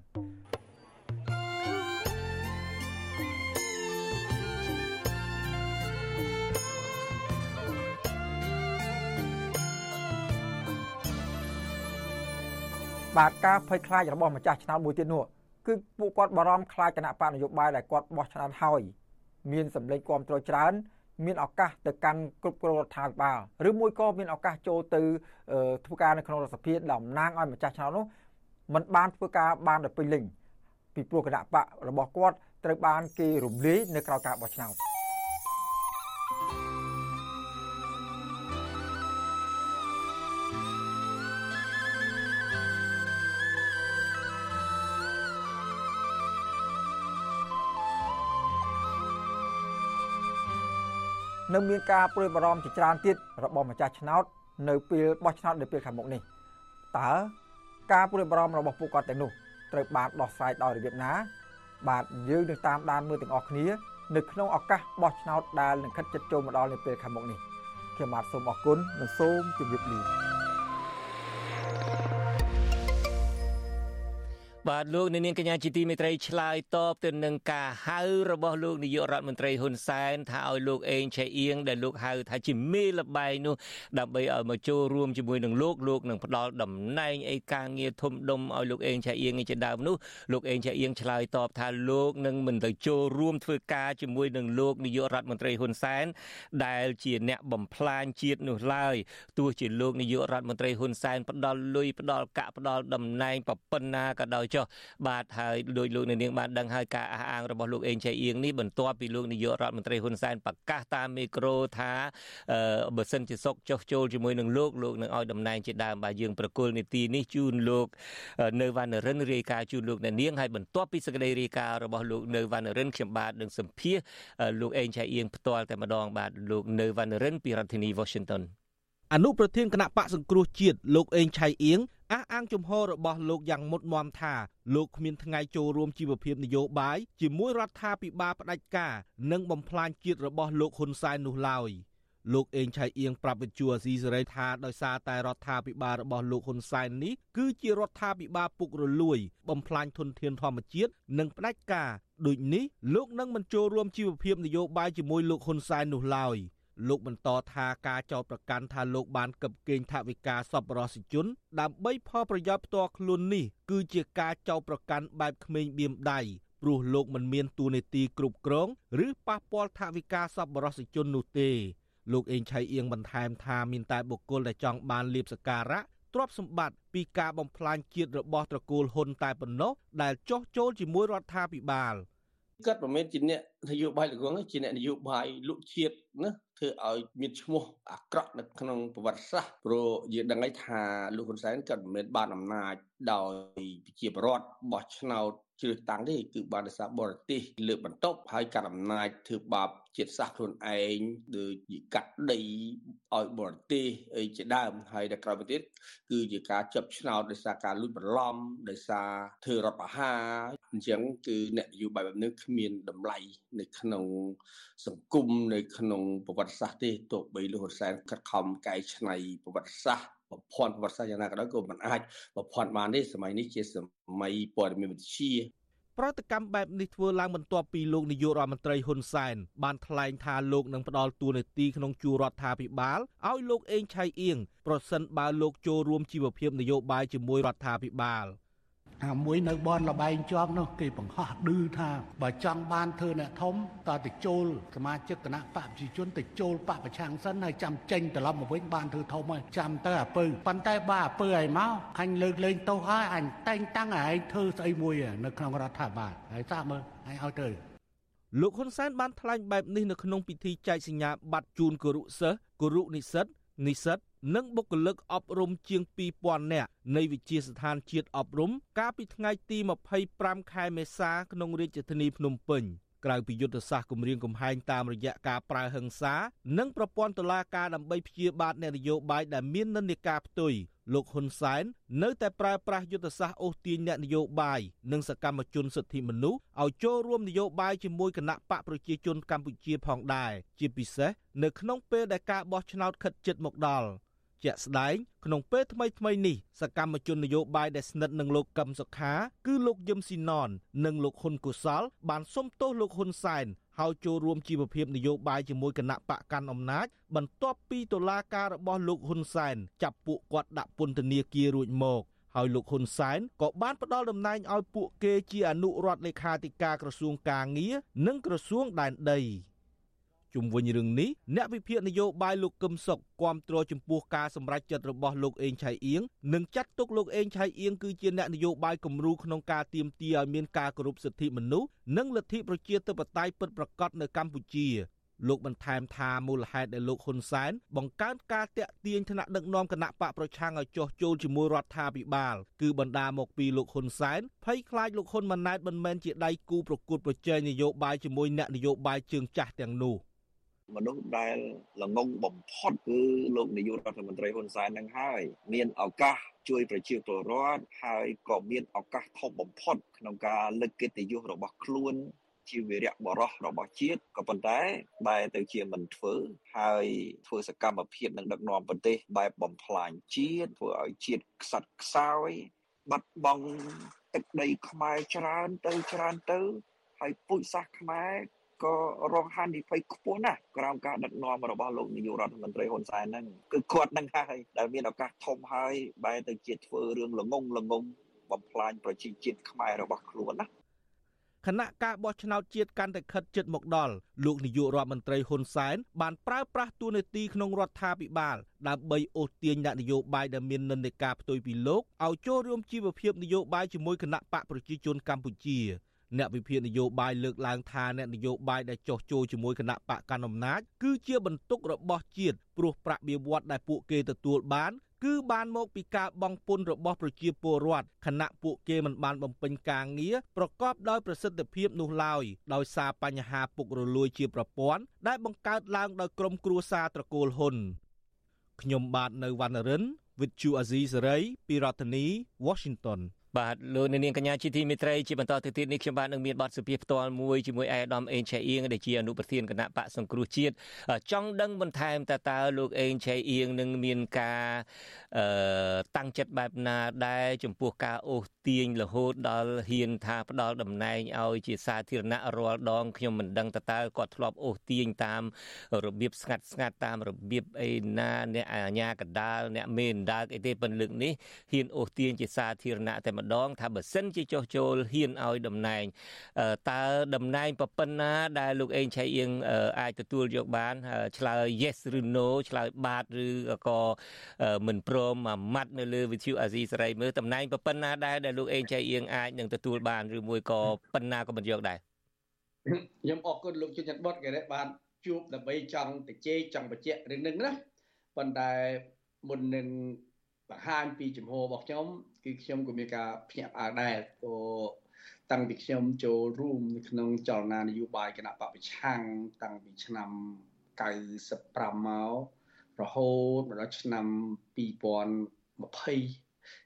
Speaker 5: បាទការភ័យខ្លាចរបស់ម្ចាស់ឆ្នោតមួយទៀតនោះគឺពួកគាត់បារម្ភខ្លាចគណៈបកនយោបាយដែលគាត់បោះឆ្នោតហើយមានសម្លេងគ្រប់គ្រងច្រើន មានឱកាសទៅកាន់គ្រប់គ្រងរដ្ឋាភិបាលឬមួយក៏មានឱកាសចូលទៅធ្វើការនៅក្នុងរដ្ឋសភាតំណាងឲ្យម្ចាស់ឆ្នោតនោះมันបានធ្វើការបានដល់ពេញលេញពីព្រោះគណៈបករបស់គាត់ត្រូវបានគេរំលាយនៅក្រៅការបោះឆ្នោត នៅមានការព្រួយបារម្ភជាច្រើនទៀតរបស់ម្ចាស់ឆ្នោតនៅពេលបោះឆ្នោតនៅពេលខាងមុខនេះតើការព្រួយបារម្ភរបស់ពួកគាត់ទាំងនោះត្រូវបានដោះស្រាយដោយរបៀបណា បាទយើងនឹងតាមដានមើលទាំងអស់គ្នានៅក្នុងឱកាសបោះឆ្នោតដែលនឹងខិតជិតចូលមកដល់នៅពេលខាងមុខនេះខ្ញុំបាទសូមអរគុណនិងសូមជម្រាបលា
Speaker 1: បាទលោកនាងកញ្ញាជាទីមេត្រីឆ្លើយតបទៅនឹងការហៅរបស់លោកនាយករដ្ឋមន្ត្រីហ៊ុនសែនថាឲ្យលោកអេងឆៃអៀងដែលលោកហៅថាជាមេលបែងនោះដើម្បីឲ្យមកចូលរួមជាមួយនឹងលោកលោកនឹងផ្ដល់តំណែងអីការងារធំដុំឲ្យលោកអេងឆៃអៀងជាដើមនោះលោកអេងឆៃអៀងឆ្លើយតបថាលោកនឹងមិនទៅចូលរួមធ្វើការជាមួយនឹងលោកនាយករដ្ឋមន្ត្រីហ៊ុនសែនដែលជាអ្នកបំផ្លាញជាតិនោះឡើយទោះជាលោកនាយករដ្ឋមន្ត្រីហ៊ុនសែនផ្ដល់លុយផ្ដល់កាក់ផ្ដល់តំណែងប៉ុណ្ណាក៏ដោយចុះបាទហើយដោយលោកនាងបានដឹងហើយការអះអាងរបស់លោកអេងឆៃអៀងនេះបន្ទាប់ពីលោកនាយករដ្ឋមន្ត្រីហ៊ុនសែនប្រកាសតាមមីក្រូថាបើសិនជាសុកចុះចូលជាមួយនឹងលោកលោកនឹងឲ្យតំណែងជាដើមបាទយើងប្រគល់នីតិនេះជូនលោកនៅវណ្ណរិនរាយការណ៍ជូនលោកនាងហើយបន្ទាប់ពីសេចក្តីរាយការណ៍របស់លោកនៅវណ្ណរិនខ្ញុំបាទនឹងសម្ភាសលោកអេងឆៃអៀងផ្ទាល់តែម្ដងបាទលោកនៅវណ្ណរិនពីរដ្ឋធានី Washington
Speaker 9: អនុប្រធានគណៈបកសង្គ្រោះជាតិលោកអេងឆៃអៀង អះអាងជំហររបស់លោកយ៉ាងមុតមមថាលោកគ្មានថ្ងៃចូលរួមជីវភាពនយោបាយជាមួយរដ្ឋាភិបាលផ្ដាច់ការនិងបំផ្លាញជាតិរបស់លោកហ៊ុនសែននោះឡើយលោកអេងឆៃអៀងប្រាប់វិទ្យុអាស៊ីសេរីថាដោយសារតែរដ្ឋាភិបាលរបស់លោកហ៊ុនសែននេះគឺជារដ្ឋាភិបាលពុករលួយ បំផ្លាញធនធានធម្មជាតិនិងផ្ដាច់ការដូចនេះលោកនឹងមិនចូលរួមជីវភាពនយោបាយជាមួយលោកហ៊ុនសែននោះឡើយ លោកបន្តថាការចោទប្រកាន់ថាលោកបានកឹបកេងថវិកាសប្បុរសជន ដើម្បីផលប្រយោជន៍ផ្ទាល់ខ្លួននេះគឺជាការចោទប្រកាន់បែបក្មេងបៀមដៃព្រោះលោកមិនមានតួនាទីគ្រប់គ្រង ឬប៉ះពាល់ថវិកាសប្បុរសជននោះទេលោកអេងឆៃអៀងបន្ថែមថាមានតែបុគ្គលដែលចង់បានលៀបសការៈទ្រព្យសម្បត្តិពីការបំផ្លាញជាតិរបស់ត្រកូលហ៊ុនតែប៉ុណ្ណោះដែលចោះចូលជាមួយរដ្ឋាភិបាល
Speaker 10: គាត់មិនមែនជាអ្នកនយោបាយល្ងងជាអ្នកនយោបាយលុជាតិណាធ្វើឲ្យមានឈ្មោះអាក្រក់នៅក្នុងប្រវត្តិសាស្ត្រព្រោះយើងដឹងហើយថាលោកហ៊ុនសែនគាត់មិនមែនបានអំណាចដោយប្រជាពលរដ្ឋបោះឆ្នោត ជ្រើសតាំងទេគឺបានដោយសារបរទេសលើកបន្ទប់ហើយកាន់អំណាចធ្វើបាបជាតិសាសន៍ខ្លួនឯងដូចជាកាត់ដីឲ្យបរទេសអីជាដើមហើយដល់ក្រោយមកទៀតគឺជាការចាប់ឆ្នោតដោយសារការលួចបន្លំដោយសារធ្វើរដ្ឋប្រហារអញ្ចឹងគឺអ្នកនយោបាយបែបនេះគ្មានតម្លៃនៅក្នុងសង្គមនៅក្នុងប្រវត្តិសាស្ត្រទេទោះបីលោកហ៊ុនសែនខិតខំកែច្នៃប្រវត្តិសាស្ត្រ ប្រព័ន្ធប្រវត្តិសាស្ត្រយ៉ាងណាក៏ដោយក៏មិនអាចប្រព័ន្ធបានទេសម័យនេះជាសម័យព័ត៌មានវិទ្យា
Speaker 9: ប្រតិកម្មបែបនេះធ្វើឡើងបន្ទាប់ពីលោកនាយករដ្ឋមន្ត្រីហ៊ុនសែនបានថ្លែងថាលោកនឹងផ្ដល់តួនាទីក្នុងជួររដ្ឋាភិបាលឲ្យលោកអេងឆៃអៀងប្រសិនបើលោកចូលរួមជីវភាពនយោបាយជាមួយរដ្ឋាភិបាល។
Speaker 2: អាមួយនៅបនលបែងជាប់នោះគេបង្ហោះឌឺថាបើចង់បានធ្វើអ្នកធំតើទៅចូលសមាជិកគណៈបកប្រជាជនទៅចូលបកប្រឆាំងសិនហើយចាំចេញត្រឡប់មកវិញបានធ្វើធំហើយចាំទៅអាពើប៉ុន្តែបើអាពើឲ្យមកអញលើកលែងទោសហើយអញតែងតាំងឲ្យធ្វើស្អីមួយនៅក្នុងរដ្ឋាភិបាលហើយសាកមើលអញឲ្យទៅ
Speaker 9: លោកហ៊ុនសែនបានថ្លែងបែបនេះនៅក្នុងពិធីចែកសញ្ញាបត្រជូនគរុសិស្សគរុនិស្សិតនិស្សិត និងបុគ្គលិកអប់រំជាង2000នាក់នៃវិទ្យាស្ថានជាតិអប់រំ កាលពីថ្ងៃទី25ខែមេសាក្នុងរាជធានីភ្នំពេញក្រៅពីយុទ្ធសាស្ត្រគម្រាមកំហែងតាមរយៈការប្រើហិង្សា និងប្រព័ន្ធតុលាការដើម្បីព្យាបាទអ្នកនយោបាយដែលមាននិន្នាការផ្ទុយលោកហ៊ុនសែននៅតែប្រើប្រាស់យុទ្ធសាស្ត្រអូសទាញអ្នកនយោបាយនិងសកម្មជនសិទ្ធិមនុស្សឲ្យចូលរួមនយោបាយជាមួយគណៈបកប្រជាជនកម្ពុជាផងដែរជាពិសេសនៅក្នុងពេលដែលការបោះឆ្នោតខិតជិតមកដល់ ជាក់ស្ដែងក្នុងពេលថ្មីថ្មីនេះសកម្មជននយោបាយដែលស្និទ្ធនឹងលោកកឹមសុខា គឺលោកយឹមស៊ីណននិងលោកហ៊ុនកុសល បានសុំទោសលោកហ៊ុនសែនហើយចូលរួមជីវភាពនយោបាយជាមួយគណៈបកកាន់អំណាច បន្ទាប់ពីតុលាការរបស់លោកហ៊ុនសែនចាប់ពួកគាត់ដាក់ពន្ធនាគាររួចមកហើយលោកហ៊ុនសែនក៏បានផ្ដល់តំណែងឲ្យពួកគេជាអនុរដ្ឋលេខាធិការក្រសួងកាងារនិងក្រសួងដែនដី ជុំវិញរឿងនេះអ្នកវិភាគនយោបាយលោកកឹមសុខគាំទ្រចំពោះការសម្រេចចិត្តរបស់លោកអេងឆៃអៀងនិងចាត់ទុកលោកអេងឆៃអៀងគឺជាអ្នកនយោបាយគំរូក្នុងការទាមទារឲ្យមានការគោរពសិទ្ធិមនុស្សនិងលទ្ធិប្រជាធិបតេយ្យពិតប្រាកដនៅកម្ពុជាលោកបន្ថែមថាមូលហេតុដែលលោកហ៊ុនសែនបង្កើនការតាក់ទាញថ្នាក់ដឹកនាំគណៈបកប្រឆាំងឲ្យចោះចូលជាមួយរដ្ឋាភិបាលគឺបណ្ដាមកពីលោកហ៊ុនសែនភ័យខ្លាចលោកហ៊ុនម៉ាណែតមិនមែនជាដៃគូប្រកួតប្រជែងនយោបាយជាមួយអ្នកនយោបាយជើងចាស់ទាំងនោះ។
Speaker 4: មនុស្សដែលល្ងងបំផុតគឺលោកនាយករដ្ឋមន្ត្រីហ៊ុនសែននឹងហើយមានឱកាសជួយប្រជាពលរដ្ឋហើយក៏មានឱកាសធំបំផុតក្នុងការលើកកិត្តិយសរបស់ខ្លួនជាវីរៈបរោះរបស់ជាតិក៏ប៉ុន្តែបែរទៅជាមិនធ្វើហើយធ្វើសកម្មភាពនឹងដឹកនាំប្រទេសបែបបំផ្លាញជាតិធ្វើឲ្យជាតិខ្សាត់ខ្សោយបាត់បង់ទឹកដីខ្មែរច្រើនទៅច្រើនទៅហើយពូជសាសន៍ខ្មែរ ក៏រងហានិភ័យខ្ពស់ណាស់ក្រោមការដឹកនាំរបស់លោកនាយករដ្ឋមន្ត្រីហ៊ុនសែនហ្នឹងគឺគាត់នឹងហើយដែលមានឱកាសធំហើយបែរទៅជាធ្វើរឿងល្ងងល្ងងបំផ្លាញប្រជាជាតិខ្មែររបស់ខ្លួនណា
Speaker 9: គណៈការបោះឆ្នោតជាតិកាន់តែខិតជិតមកដល់លោកនាយករដ្ឋមន្ត្រីហ៊ុនសែនបានប្រើប្រាស់តួនាទីក្នុងរដ្ឋាភិបាលដើម្បីអូសទាញអ្នកនយោបាយដែលមាននិន្នាការផ្ទុយពីលោកឲ្យចូលរួមជីវភាពនយោបាយជាមួយគណៈបកប្រជាជនកម្ពុជា អ្នកវិភាគនយោបាយលើកឡើងថាអ្នកនយោបាយដែលចោះចូលជាមួយគណៈបកកណ្ដាលអំណាចគឺជាបន្ទុករបស់ជាតិព្រោះប្រាក់បៀវត្សដែលពួកគេទទួលបានគឺបានមកពីការបង់ពន្ធរបស់ប្រជាពលរដ្ឋខណៈពួកគេមិនបានបំពេញការងារប្រកបដោយប្រសិទ្ធភាពនោះឡើយដោយសារបញ្ហាពុករលួយជាប្រព័ន្ធដែលបង្កើតឡើងដោយក្រុមគ្រួសារត្រកូលហ៊ុនខ្ញុំបាទនៅវណ្ណរិន With Chu Azizi Saray ពីរដ្ឋធានី Washington
Speaker 1: បាទលោកនាងកញ្ញាជាទីមេត្រីជាបន្តទៅទៀតនេះខ្ញុំបាទនឹងមានបទសភាផ្ទាល់មួយជាមួយអេដាមអេងឆៃអៀងដែលជាអនុប្រធានគណៈបកសង្គ្រោះជាតិចង់ដឹងបន្ថែមតើតើលោកអេងឆៃអៀងនឹងមានការអឺតាំងចិត្តបែបណាដែរចំពោះការអូសទាញរហូតដល់ហ៊ានថាផ្ដាល់តំណែងឲ្យជាសាធារណៈរាល់ដងខ្ញុំមិនដឹងតើតើគាត់ធ្លាប់អូសទាញតាមរបៀបស្ងាត់ស្ងាត់តាមរបៀបអីណាអ្នកអាញាកដាលអ្នកមេនដាកអីទេប៉ុន្តែលើកនេះហ៊ានអូសទាញជាសាធារណៈតែម្ដង ថាបើសិនជាចោះចូលហ៊ានឲ្យតំណែងតើតំណែងប្រប៉ុណ្ណា ដែលលោកអេងឆៃអៀងអាចទទួលយកបានឆ្លើយ yes ឬ no ឆ្លើយបាទឬក៏មិនព្រមមួយម៉ាត់នៅលើវិទ្យុអាស៊ីសេរីមើលតំណែងប្រប៉ុណ្ណាដែរដែលលោកអេងឆៃអៀងអាចនឹងទទួលបានឬមួយក៏ប៉ុណ្ណាក៏មិនយកដែរ
Speaker 10: ខ្ញុំអរគុណលោកជនច័ន្ទបុតគេបានជួបដើម្បីចង់ទៅជែកចង់បញ្ជាក់រឿងនេះណាប៉ុន្តែមុននឹង បង្ហាញពីចំហរបស់ខ្ញុំគឺខ្ញុំក៏មានការភ្ញាក់ផ្អើលដែរព្រោះតាំងពីខ្ញុំចូលរួមនៅក្នុងចលនានយោបាយគណៈបពប្រឆាំងតាំងពីឆ្នាំ95មករហូតមកដល់ឆ្នាំ2020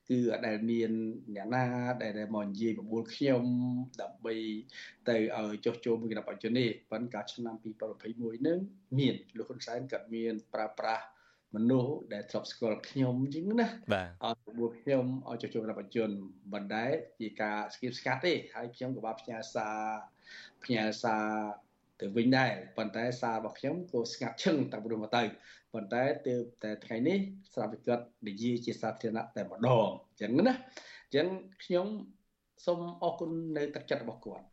Speaker 10: គឺអត់ដែលមានអ្នកណាដែលមកនិយាយបបួលខ្ញុំដើម្បីទៅឲ្យចុះចូលមួយគណៈបច្ចុប្បន្ននេះប៉ុន្តែកាលឆ្នាំ2021នឹងមានលោកហ៊ុនសែនក៏មានប្រើប្រាស់ មនុស្សដែលធ្លាប់ស្គាល់ខ្ញុំអញ្ចឹងណា
Speaker 1: បាទ
Speaker 10: ឲ្យបបួលខ្ញុំឲ្យចុះចូលគណៈបច្ចុប្បន្នមិនដែលជាការស្គៀបស្កាត់ទេហើយខ្ញុំក៏បានផ្ញើសារផ្ញើសារទៅវិញដែរប៉ុន្តែសាររបស់ខ្ញុំក៏ស្ងាត់ឈឹងតាំងពីមកទៅប៉ុន្តែទើបតែថ្ងៃនេះស្រាប់តែគាត់និយាយជាសាធារណៈតែម្ដងអញ្ចឹងណាអញ្ចឹងខ្ញុំសូមអរគុណនៅទឹកចិត្តរបស់គាត់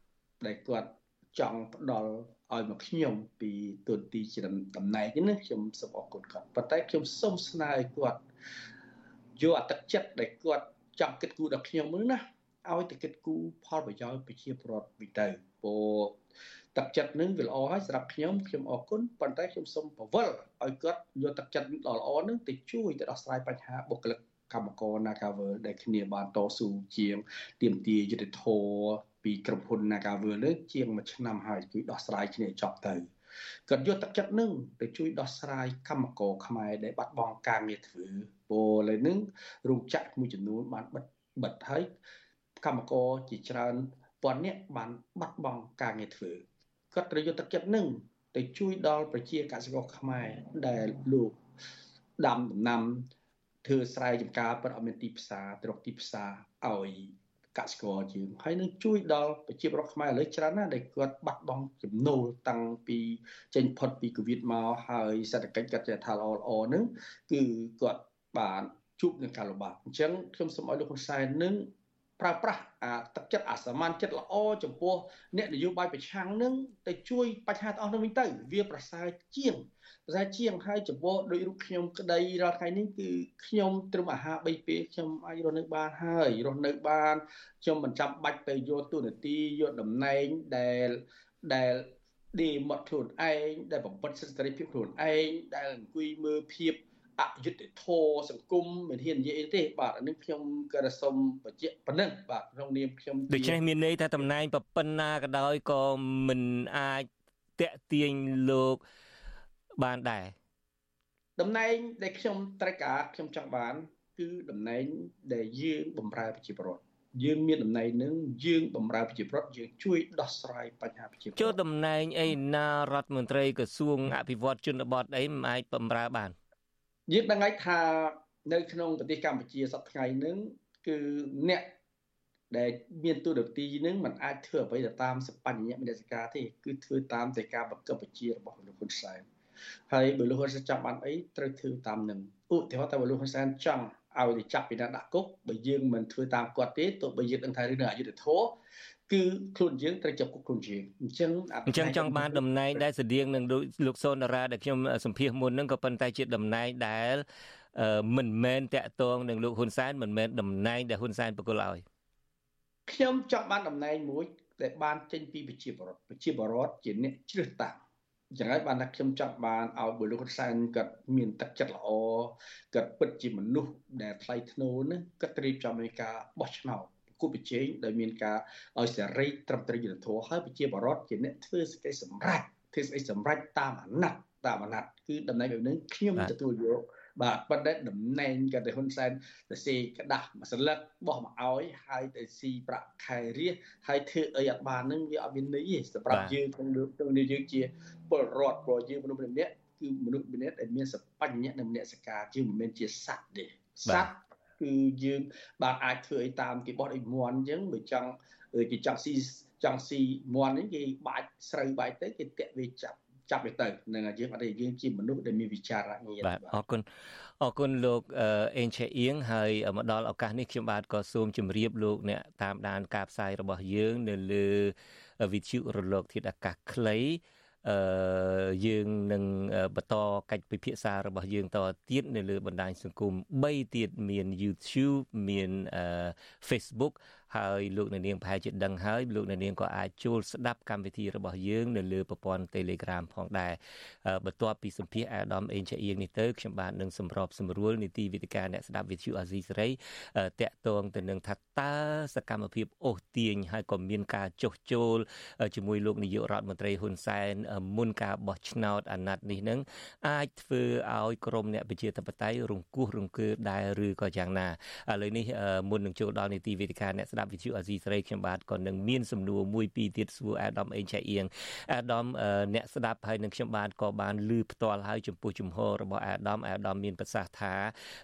Speaker 10: ដែលគាត់ចង់ផ្ដល់ ឲ្យមកខ្ញុំពីទូនទីជាតំណែងនេះណាខ្ញុំសូមអរគុណគាត់ប៉ុន្តែខ្ញុំសូមស្នើឲ្យគាត់យកអត្តចិត្តដែលគាត់ចង់គិតគូរដល់ខ្ញុំនោះណាឲ្យទៅគិតគូរផលប្រយោជន៍ប្រជាពលរដ្ឋវិញទៅព្រោះទឹកចិត្តនឹងវាល្អហើយសម្រាប់ខ្ញុំខ្ញុំអរគុណប៉ុន្តែខ្ញុំសូមពវល់ឲ្យគាត់យកទឹកចិត្តដ៏ល្អនឹងទៅជួយទៅដោះស្រាយបញ្ហាបុគ្គលិកកម្មករ Nagavel ដែលគ្នាបានតស៊ូជាងទៀមទាយុទ្ធធរ ពីក្រុមហ៊ុន Nagavel នេះជាងមួយឆ្នាំហើយជួយដោះស្រាយគ្នាចប់ទៅគាត់យកទឹកចិត្តនឹងទៅជួយដោះស្រាយកម្មករខ្មែរដែលបាត់បង់ការងារធ្វើពលលើនឹងរោងចក្រមួយចំនួនបានបិទបិទហើយកម្មករជាច្រើនពាន់នាក់បានបាត់បង់ការងារធ្វើគាត់ត្រូវយកទឹកចិត្តនឹងទៅជួយដល់ប្រជាកសិករខ្មែរដែលលោកដាំដំណាំធ្វើស្រែចម្ការប៉ុន្តែអត់មានទីផ្សារត្រកទីផ្សារឲ្យ កសិករយើងហើយនឹងជួយដល់ប្រជាពលរដ្ឋខ្មែរឥឡូវច្រើនណាស់ដែលគាត់បាត់បង់ចំណូលតាំងពីចេញផុតពីកូវីដមកហើយសេដ្ឋកិច្ចគាត់ចេះថាល្អល្អហ្នឹងគឺគាត់បានជួបនឹងការលំបាកអញ្ចឹងខ្ញុំសូមឲ្យលោកហ៊ុនសែននឹង ប្រើប្រាស់អាទឹកចិត្តអាសាមញ្ញចិត្តល្អចំពោះអ្នកនយោបាយប្រឆាំងនឹងទៅជួយបញ្ហាទាំងអស់នោះវិញទៅវាប្រសើរជាងប្រសើរជាងហើយចំពោះដោយរូបខ្ញុំក្តីរាល់ថ្ងៃនេះគឺខ្ញុំត្រឹមអាហារ3ពេលខ្ញុំអាចរស់នៅបានហើយរស់នៅបានខ្ញុំមិនចាំបាច់ទៅយកទូនាទីយកតំណែងដែលដែលដេមកខ្លួនឯងដែលបំបត្តិសិទ្ធិសេរីភាពខ្លួនឯងដែលអង្គុយមើលភាព អយុត្តិធម៌សង្គមមិនហ៊ាននិយាយទេបាទអានេះខ្ញុំក៏សូមបញ្ជាក់ប៉ុណ្ណឹងបាទក្នុងនាមខ្ញុំ
Speaker 1: ដូច្នេះមានន័យថាតំណែងប៉ុណ្ណាក៏ដោយក៏មិនអាចតាក់ទាញលោកបានដែរ
Speaker 10: តំណែងដែលខ្ញុំត្រូវការខ្ញុំចង់បាន គឺតំណែងដែលយើងបំរើប្រជាពលរដ្ឋយើងមានតំណែងនឹងយើងបំរើប្រជាពលរដ្ឋយើងជួយដោះស្រាយបញ្ហាប្រជាពលរដ្ឋ
Speaker 1: ចូលតំណែងអីណារដ្ឋមន្ត្រីក្រសួងអភិវឌ្ឍជនបទអីមិនអាចបំរើបាន
Speaker 10: យើងដឹងហើយថានៅក្នុងប្រទេសកម្ពុជាសប្តាហ៍ថ្ងៃហ្នឹងគឺអ្នកដែលមានទូរទស្សន៍នឹងมันអាចធ្វើអ្វីទៅតាមសបញ្ញមនសិការទេគឺធ្វើតាមតែការបង្កប់បញ្ជារបស់លោកហ៊ុនសែនហើយបើលោកហ៊ុនសែនចង់បានអីត្រូវធ្វើតាមនឹងឧទាហរណ៍តែបើលោកហ៊ុនសែនចង់ឲ្យទៅចាប់ពីណាដាក់គុកបើយើងមិនធ្វើតាមគាត់ទេទោះបើយើងដឹងថារឿងអយុត្តិធម៌ គឺខ្លួនយើងត្រូវចាប់គុកខ្លួនយើងអញ្ចឹង
Speaker 1: អញ្ចឹងចង់បានតំណែងដែលស្តៀងនឹងលោកសូនតារាដែលខ្ញុំសម្ភាសមុនហ្នឹងក៏ប៉ុន្តែជាតំណែងដែលមិនមែនតាក់ទងនឹងលោកហ៊ុនសែនមិនមែនតំណែងដែលហ៊ុនសែនប្រគល់ឲ្យ
Speaker 10: ខ្ញុំចង់បានតំណែងមួយដែលបានចេញពីប្រជាពលរដ្ឋប្រជាពលរដ្ឋជាអ្នកជ្រើសតាំងយ៉ាងហើយបានថាខ្ញុំចង់បានឲ្យបុលោកហ៊ុនសែនគាត់មានទឹកចិត្តល្អគាត់ពិតជាមនុស្សដែលថ្លៃថ្នូរណាគាត់ត្រៀមចំនៃការបោះឆ្នោត គូប្រជែងដោយមានការឲ្យសេរីត្រឹមត្រូវយុត្តិធម៌ហើយប្រជាបរតជាអ្នកធ្វើសេចក្តីសម្រេចធ្វើសេចក្តីសម្រេចតាមអាណត្តិតាមអាណត្តិគឺតំណែងបែបនេះខ្ញុំទទួលយកបាទប៉ុន្តែតំណែងក៏ទៅហ៊ុនសែនទៅស៊ីក្តាស់មួយសន្លឹកបោះមកឲ្យហើយទៅស៊ីប្រាក់ខែរៀសហើយធ្វើអីអត់បាននឹងវាអត់មានន័យទេសម្រាប់យើងក្នុងក្នុងនេះយើងជាពលរដ្ឋព្រោះយើងមនុស្សម្នាក់គឺមនុស្សម្នាក់ដែលមានសបញ្ញៈនិងមនសិការជាងមិនមែនជាសត្វទេសត្វ គឺយើងបានអាចធ្វើអីតាមគេបោះអីមន់អញ្ចឹងបើចង់គេចង់ស៊ីចង់ស៊ីមន់នេះគេបាច់ស្រូវបាច់ទៅគេតាក់វាចាប់ចាប់វាទៅនឹងយើងអត់ទេយើងជាមនុស្សដែលមានវិចារណញ្ញាណ
Speaker 1: បាទអរគុណអរគុណលោកអេងឆេអៀងហើយមកដល់ឱកាសនេះខ្ញុំបាទក៏សូមជម្រាបលោកអ្នកតាមដានការផ្សាយរបស់យើង នៅលើវិទ្យុរលកធាតុអាកាសខ្លី អឺយើងនឹងបន្តកិច្ចពិភាក្សារបស់យើងតទៀតនៅលើបណ្ដាញសង្គម3ទៀតមាន YouTube មាន Facebook ហើយលោកអ្នកនាងប្រហែលជាដឹងហើយលោកអ្នកនាងក៏អាចចូលស្ដាប់កម្មវិធីរបស់យើងនៅលើប្រព័ន្ធ Telegram ផងដែរបន្ទាប់ពីសម្ភាសអាដាមអេងចាអៀងនេះទៅខ្ញុំបាទនឹងសម្របសម្រួលនីតិវិទ្យាអ្នកស្ដាប់វិទ្យុអាស៊ីសេរីតាក់ទងទៅនឹងថាតើសកម្មភាពអូសទាញហើយក៏មានការចុះចូលជាមួយលោកនាយករដ្ឋមន្ត្រីហ៊ុនសែនមុនការបោះឆ្នោតអាណត្តិនេះនឹងអាចធ្វើឲ្យក្រមអ្នកប្រជាធិបតេយ្យរង្គោះរង្គើដែរឬក៏យ៉ាងណាឥឡូវនេះមុននឹងចូលដល់នីតិវិទ្យាអ្នកស្ដាប់វិទ្យុអាស៊ីសេរីខ្ញុំបាទក៏នឹងមានសំណួរមួយពីរទៀតសួរអាដាមអេងឆៃអៀងអាដាមអ្នកស្ដាប់ហើយនឹងខ្ញុំបាទក៏បានឮផ្ទាល់ហើយចំពោះជំហររបស់អាដាមអាដាមមានប្រសាសន៍ថា